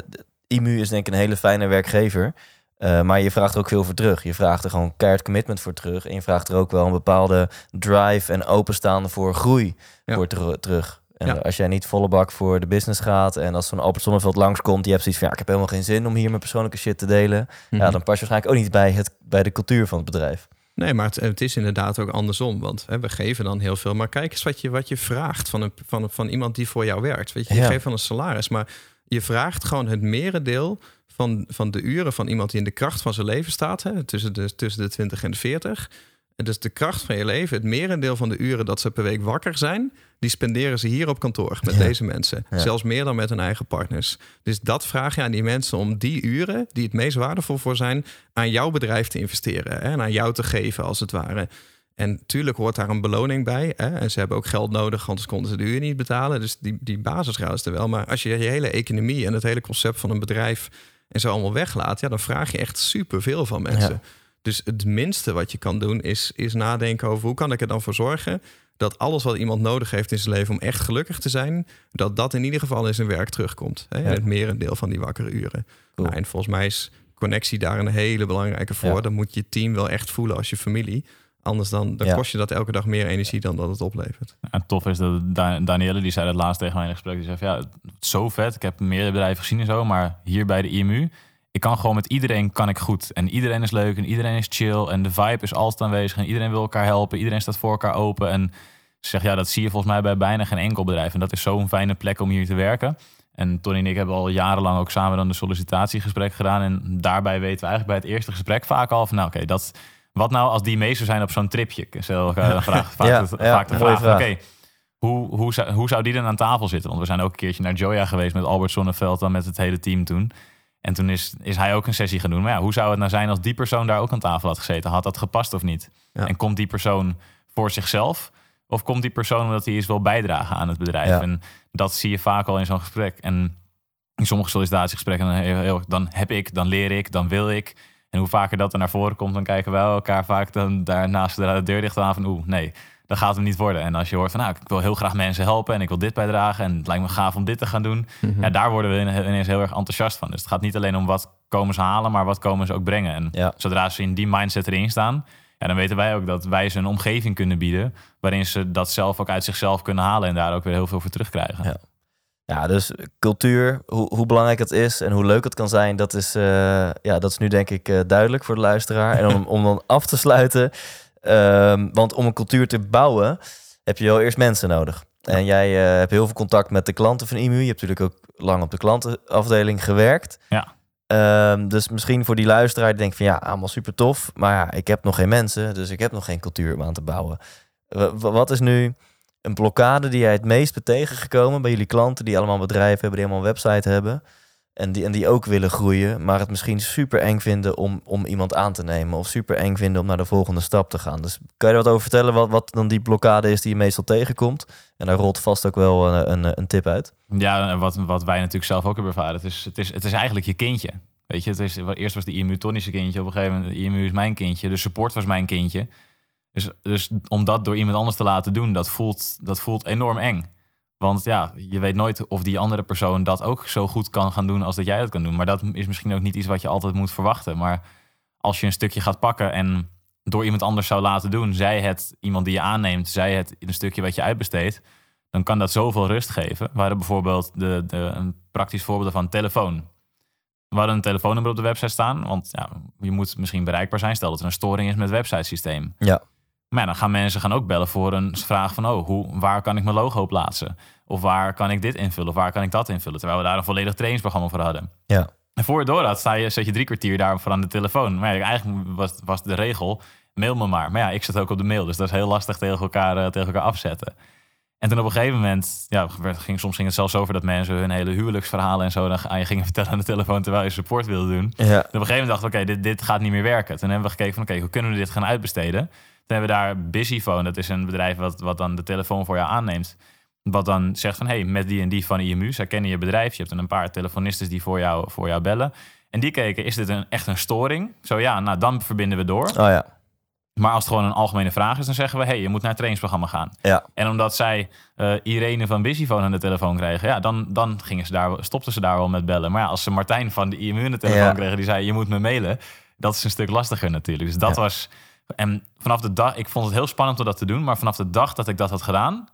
IMU is denk ik een hele fijne werkgever. Eh, maar je vraagt er ook veel voor terug. Je vraagt er gewoon keihard commitment voor terug. En je vraagt er ook wel een bepaalde drive en openstaan voor groei Ja. voor ter- terug. En Ja. als jij niet volle bak voor de business gaat en als zo'n Albert Sonneveld langskomt, je hebt zoiets van ja, ik heb helemaal geen zin om hier mijn persoonlijke shit te delen. Ja, Mhm. dan pas je waarschijnlijk ook niet bij, het, bij de cultuur van het bedrijf. Nee, maar het, het is inderdaad ook andersom. Want hè, we geven dan heel veel. Maar kijk eens wat je, wat je vraagt van, een, van, van iemand die voor jou werkt. Weet je, je Ja. geeft van een salaris. Maar je vraagt gewoon het merendeel van, van de uren van iemand die in de kracht van zijn leven staat. Hè, tussen, de, tussen de 20 en de 40. En dus de kracht van je leven, het merendeel van de uren dat ze per week wakker zijn, die spenderen ze hier op kantoor met Ja. deze mensen. Ja. Zelfs meer dan met hun eigen partners. Dus dat vraag je aan die mensen om die uren, die het meest waardevol voor zijn, aan jouw bedrijf te investeren. Hè, en aan jou te geven, als het ware. En tuurlijk hoort daar een beloning bij. Hè? En ze hebben ook geld nodig, anders konden ze de huur niet betalen. Dus die, die basisgraad is er wel. Maar als je je hele economie en het hele concept van een bedrijf en zo allemaal weglaat, ja, dan vraag je echt superveel van mensen. Ja. Dus het minste wat je kan doen is, is nadenken over hoe kan ik er dan voor zorgen dat alles wat iemand nodig heeft in zijn leven om echt gelukkig te zijn, dat dat in ieder geval in zijn werk terugkomt. Hè? Ja. Het merendeel van die wakkere uren. Cool. Nou, en volgens mij is connectie daar een hele belangrijke voor. Ja. Dan moet je team wel echt voelen als je familie. Anders dan, dan Ja. kost je dat elke dag meer energie dan dat het oplevert. En tof is dat Da- Danielle, die zei dat laatst tegen mij in een gesprek. Die zei van, ja, zo vet. Ik heb meerdere bedrijven gezien en zo. Maar hier bij de IMU, ik kan gewoon met iedereen kan ik goed. En iedereen is leuk en iedereen is chill. En de vibe is altijd aanwezig. En iedereen wil elkaar helpen. Iedereen staat voor elkaar open. En ze zegt, ja, dat zie je volgens mij bij bijna geen enkel bedrijf. En dat is zo'n fijne plek om hier te werken. En Tony en ik hebben al jarenlang ook samen dan de sollicitatiegesprek gedaan. En daarbij weten we eigenlijk bij het eerste gesprek vaak al van, nou oké, dat... Wat nou als die mee zou zijn op zo'n tripje? Stel dan vraag, vaak, Ja, vaak de vraag, oké, hoe, hoe, zou, hoe zou die dan aan tafel zitten? Want we zijn ook een keertje naar Joya geweest met Albert Sonneveld dan met het hele team toen. En toen is, is hij ook een sessie gaan doen. Maar ja, hoe zou het nou zijn als die persoon daar ook aan tafel had gezeten? Had dat gepast of niet? Ja. En komt die persoon voor zichzelf? Of komt die persoon omdat hij eens wil bijdragen aan het bedrijf? Ja. En dat zie je vaak al in zo'n gesprek. En in sommige sollicitatiegesprekken dan, heel, heel- dan heb ik, dan leer ik, dan wil ik. En hoe vaker dat er naar voren komt, dan kijken wij elkaar vaak dan daarnaast de deur dicht aan van oeh, nee, dat gaat hem niet worden. En als je hoort van nou, ik wil heel graag mensen helpen en ik wil dit bijdragen en het lijkt me gaaf om dit te gaan doen. Mhm. Ja, daar worden we ine- ineens heel erg enthousiast van. Dus het gaat niet alleen om wat komen ze halen, maar wat komen ze ook brengen. En Ja. zodra ze in die mindset erin staan, ja, dan weten wij ook dat wij ze een omgeving kunnen bieden waarin ze dat zelf ook uit zichzelf kunnen halen en daar ook weer heel veel voor terugkrijgen. Ja. Ja, dus cultuur, hoe, hoe belangrijk het is en hoe leuk het kan zijn, dat is, eh, ja, dat is nu denk ik eh, duidelijk voor de luisteraar. En om, om dan af te sluiten, ehm, want om een cultuur te bouwen heb je wel eerst mensen nodig. En jij eh, hebt heel veel contact met de klanten van IMU. Je hebt natuurlijk ook lang op de klantenafdeling gewerkt. Ja. Ehm, dus misschien voor die luisteraar die denkt van ja, allemaal super tof. Maar ja, ik heb nog geen mensen, dus ik heb nog geen cultuur om aan te bouwen. Wa- wa- wat is nu een blokkade die jij het meest bent tegengekomen bij jullie klanten die allemaal bedrijf hebben, die allemaal een website hebben en die, en die ook willen groeien, maar het misschien super eng vinden om, om iemand aan te nemen of super eng vinden om naar de volgende stap te gaan. Dus kan je er wat over vertellen wat, wat dan die blokkade is die je meestal tegenkomt? En daar rolt vast ook wel een, een, een tip uit. Ja, wat, wat wij natuurlijk zelf ook hebben ervaren. Het is, het, is, het is eigenlijk je kindje. Weet je, het is, eerst was de IMU Tony's kindje. Op een gegeven moment, IMU is mijn kindje. De support was mijn kindje. Dus, dus om dat door iemand anders te laten doen, dat voelt, dat voelt enorm eng. Want ja, je weet nooit of die andere persoon dat ook zo goed kan gaan doen als dat jij dat kan doen. Maar dat is misschien ook niet iets wat je altijd moet verwachten. Maar als je een stukje gaat pakken en door iemand anders zou laten doen, zij het iemand die je aanneemt, zij het een stukje wat je uitbesteedt, dan kan dat zoveel rust geven. We bijvoorbeeld de, de, een praktisch voorbeeld van telefoon. Hadden een telefoonnummer op de website staan, want ja, je moet misschien bereikbaar zijn. Stel dat er een storing is met het websitesysteem. Ja. Maar ja, dan gaan mensen gaan ook bellen voor een vraag van... oh, hoe, waar kan ik mijn logo plaatsen? Of waar kan ik dit invullen? Of waar kan ik dat invullen? Terwijl we daar een volledig trainingsprogramma voor hadden. Ja. En voor je door had, sta je, zet je drie kwartier daarvoor aan de telefoon. Maar ja, eigenlijk was, was de regel, mail me maar. Maar ja, ik zat ook op de mail, dus dat is heel lastig tegen elkaar, eh, tegen elkaar afzetten. En toen op een gegeven moment, ja, ging, soms ging het zelfs over dat mensen hun hele huwelijksverhalen en zo dan aan je gingen vertellen aan de telefoon terwijl je support wilde doen. Ja. En op een gegeven moment dachten we, oké, dit, dit gaat niet meer werken. Toen hebben we gekeken van, oké, hoe kunnen we dit gaan uitbesteden? Hebben we daar Busyphone, dat is een bedrijf wat, wat dan de telefoon voor jou aanneemt. Wat dan zegt van, hey, met die en die van IMU, zij kennen je bedrijf. Je hebt dan een paar telefonisten die voor jou, voor jou bellen. En die keken, is dit een, echt een storing? Zo ja, nou dan verbinden we door. Oh ja. Maar als het gewoon een algemene vraag is, dan zeggen we, hey, je moet naar het trainingsprogramma gaan. Ja. En omdat zij eh, Irene van Busyphone aan de telefoon kregen, ja, dan, dan gingen ze daar, stopten ze daar wel met bellen. Maar ja, als ze Martijn van de IMU aan de telefoon Ja. kregen, die zei, je moet me mailen. Dat is een stuk lastiger natuurlijk. Dus dat Ja. was... En vanaf de dag, ik vond het heel spannend om dat te doen, maar vanaf de dag dat ik dat had gedaan,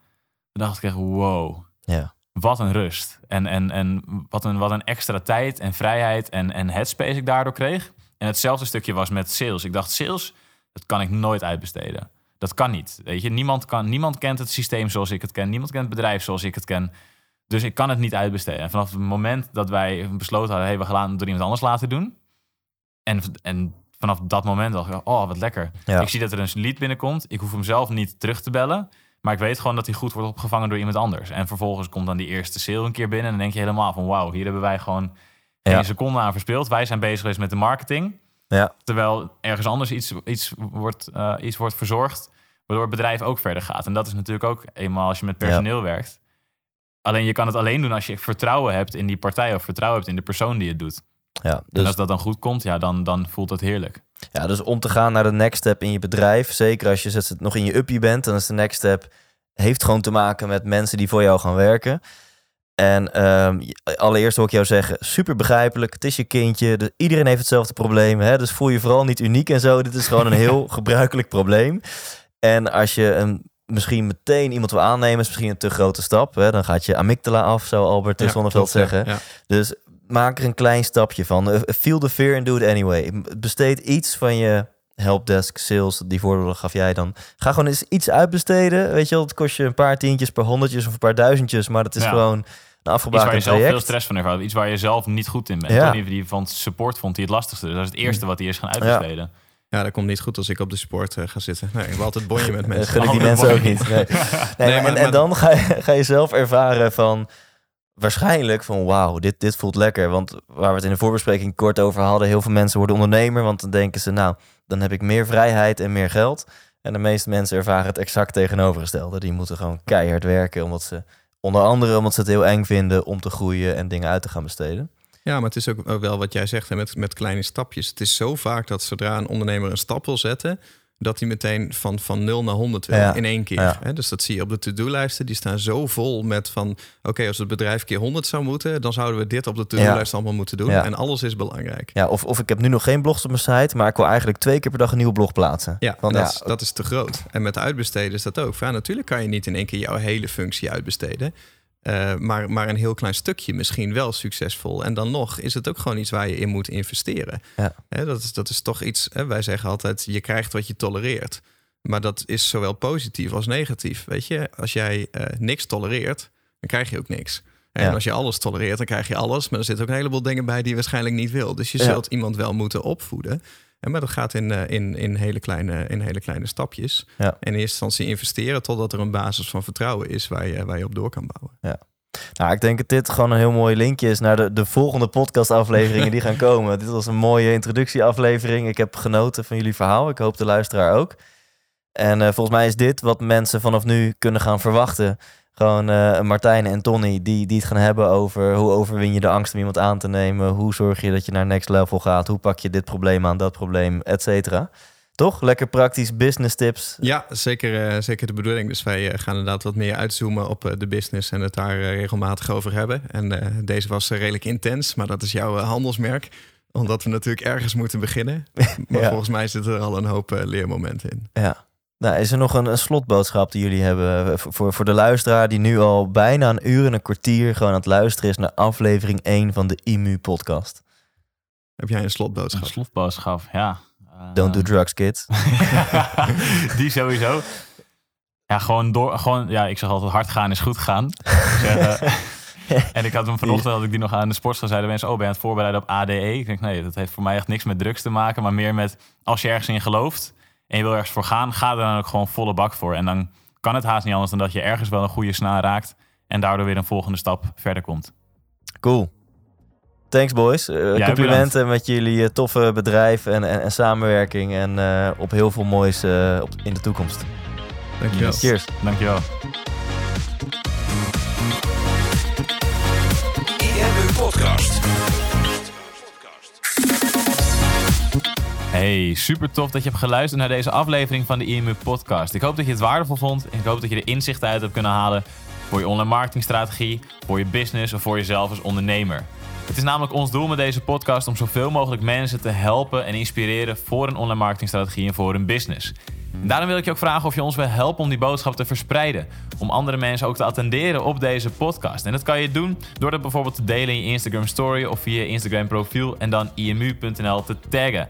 dacht ik echt, wow, Ja. wat een rust. En, en, en wat, een, wat een extra tijd en vrijheid en, en headspace ik daardoor kreeg. En hetzelfde stukje was met sales. Ik dacht, sales, dat kan ik nooit uitbesteden. Dat kan niet. Weet je, niemand, kan, niemand kent het systeem zoals ik het ken. Niemand kent het bedrijf zoals ik het ken. Dus ik kan het niet uitbesteden. En vanaf het moment dat wij besloten hadden... Hey, we gaan het door iemand anders laten doen. En, en vanaf dat moment dacht ik... Oh, wat lekker. Ja. Ik zie dat er een lead binnenkomt. Ik hoef hem zelf niet terug te bellen. Maar ik weet gewoon dat hij goed wordt opgevangen door iemand anders. En vervolgens komt dan die eerste sale een keer binnen. En dan denk je helemaal van... Wauw, hier hebben wij gewoon geen Ja. seconde aan verspeeld. Wij zijn bezig geweest met de marketing. Ja. Terwijl ergens anders iets, iets, wordt, eh, iets wordt verzorgd, waardoor het bedrijf ook verder gaat. En dat is natuurlijk ook eenmaal als je met personeel werkt. Alleen je kan het alleen doen als je vertrouwen hebt in die partij of vertrouwen hebt in de persoon die het doet. Ja, En dus, als dat dan goed komt, ja, dan, dan voelt dat heerlijk. ja, dus om te gaan naar de next step in je bedrijf, zeker als je nog in je uppie bent, dan is de next step, heeft gewoon te maken met mensen die voor jou gaan werken. En ehm, allereerst wil ik jou zeggen, super begrijpelijk, het is je kindje, dus iedereen heeft hetzelfde probleem, hè? dus voel je vooral niet uniek en zo. Dit is gewoon een heel gebruikelijk probleem. En als je een, misschien meteen iemand wil aannemen, is misschien een te grote stap. Hè? Dan gaat je amygdala af, zou Albert Ja, Zonneveld ja. zeggen. Ja. Dus maak er een klein stapje van. Eh, Feel the fear and do it anyway. Besteed iets van je helpdesk sales. Die voorbeelden gaf jij dan. Ga gewoon eens iets uitbesteden. Weet je wel, het kost je een paar tientjes per honderdjes of een paar duizendjes. Maar dat is Ja. gewoon een Iets waar afgebakend je zelf veel stress van ervaart. Iets waar je zelf niet goed in bent. Ja. Die van support vond hij het lastigste. Dus dat is het eerste wat hij is gaan uitbesteden. Ja, dat komt niet goed als ik op de sport eh, ga zitten. Nee, ik wil altijd bonje met Eh, mensen. gun ik die mensen ook niet. Nee. Nee, Nee, maar- maar- en, dan ga je, ga je zelf ervaren van... Waarschijnlijk van wauw, dit, dit voelt lekker. Want waar we het in de voorbespreking kort over hadden... heel veel mensen worden ondernemer. Want dan denken ze, nou, dan heb ik meer vrijheid en meer geld. En de meeste mensen ervaren het exact tegenovergestelde. Die moeten gewoon keihard werken. Omdat ze, onder andere omdat ze het heel eng vinden... om te groeien en dingen uit te gaan besteden. Ja, maar het is ook wel wat jij zegt met, met kleine stapjes. Het is zo vaak dat zodra een ondernemer een stap wil zetten, dat hij meteen van, van 0 naar 100 wil Ja, in één keer. ja. Hè? Dus dat zie je op de to-do-lijsten. Die staan zo vol met van... oké, als het bedrijf keer 100 zou moeten... dan zouden we dit op de to-do-lijst allemaal moeten doen. En alles is belangrijk. Ja, of, of ik heb nu nog geen blogs op mijn site... maar ik wil eigenlijk twee keer per dag een nieuwe blog plaatsen. Ja, Want dat, is, dat is te groot. En met uitbesteden is dat ook. Ja, natuurlijk kan je niet in één keer jouw hele functie uitbesteden. Eh, maar, maar een heel klein stukje misschien wel succesvol. En dan nog is het ook gewoon iets waar je in moet investeren. Ja. Hè, dat, is, dat is toch iets, hè, wij zeggen altijd, je krijgt wat je tolereert. Maar dat is zowel positief als negatief. Weet je, als jij eh, niks tolereert, dan krijg je ook niks. En Ja. als je alles tolereert, dan krijg je alles. Maar er zitten ook een heleboel dingen bij die je waarschijnlijk niet wil. Dus je Ja. zult iemand wel moeten opvoeden. En maar dat gaat in, eh, in, in, hele kleine, in hele kleine stapjes. Ja. En in eerste instantie investeren totdat er een basis van vertrouwen is waar je, waar je op door kan bouwen. Nou, ik denk dat dit gewoon een heel mooi linkje is naar de, de volgende podcastafleveringen die gaan komen. Dit was een mooie introductieaflevering. Ik heb genoten van jullie verhaal. Ik hoop de luisteraar ook. En eh, volgens mij is dit wat mensen vanaf nu kunnen gaan verwachten. Gewoon eh, Martijn en Tony die, die het gaan hebben over hoe overwin je de angst om iemand aan te nemen. Hoe zorg je dat je naar next level gaat. Hoe pak je dit probleem aan, dat probleem, et cetera. Toch? Lekker praktisch business tips. Ja, zeker, eh, zeker de bedoeling. Dus wij gaan inderdaad wat meer uitzoomen op de business en het daar regelmatig over hebben. En deze was redelijk intens, maar dat is jouw handelsmerk. Omdat we natuurlijk ergens moeten beginnen. Maar Ja. volgens mij zitten er al een hoop leermomenten in. Ja. Nou, is er nog een, een slotboodschap die jullie hebben eh, voor, voor, de luisteraar die nu al bijna een uur en een kwartier gewoon aan het luisteren is naar aflevering 1 van de IMU podcast? Heb jij een Een slotboodschap? slotboodschap, ja. Don't do drugs, kids. die sowieso. Ja, gewoon door. Gewoon, ja, ik zeg altijd: hard gaan is goed gaan. zeg, uh, en ik had hem vanochtend had ik die nog aan de sportschool zeiden mensen: Oh, ben je aan het voorbereiden op ADE? Ik denk, nee, dat heeft voor mij echt niks met drugs te maken, maar meer met als je ergens in gelooft en je wil ergens voor gaan, ga er dan ook gewoon volle bak voor. En dan kan het haast niet anders dan dat je ergens wel een goede snaar raakt en daardoor weer een volgende stap verder komt. Cool. Thanks boys. Uh, complimenten bedankt. met jullie uh, toffe bedrijf en, en, en samenwerking en uh, op heel veel moois op, in de toekomst. Dankjewel. Yes. Cheers. Dankjewel. Hey, super tof dat je hebt geluisterd naar deze aflevering van de IMU Podcast. Ik hoop dat je het waardevol vond en ik hoop dat je er inzichten uit hebt kunnen halen voor je online marketingstrategie, voor je business of voor jezelf als ondernemer. Het is namelijk ons doel met deze podcast om zoveel mogelijk mensen te helpen en inspireren voor een online marketingstrategie en voor hun business. En daarom wil ik je ook vragen of je ons wil helpen om die boodschap te verspreiden. Om andere mensen ook te attenderen op deze podcast. En dat kan je doen door dat bijvoorbeeld te delen in je Instagram story of via je Instagram profiel en dan imu.nl te taggen.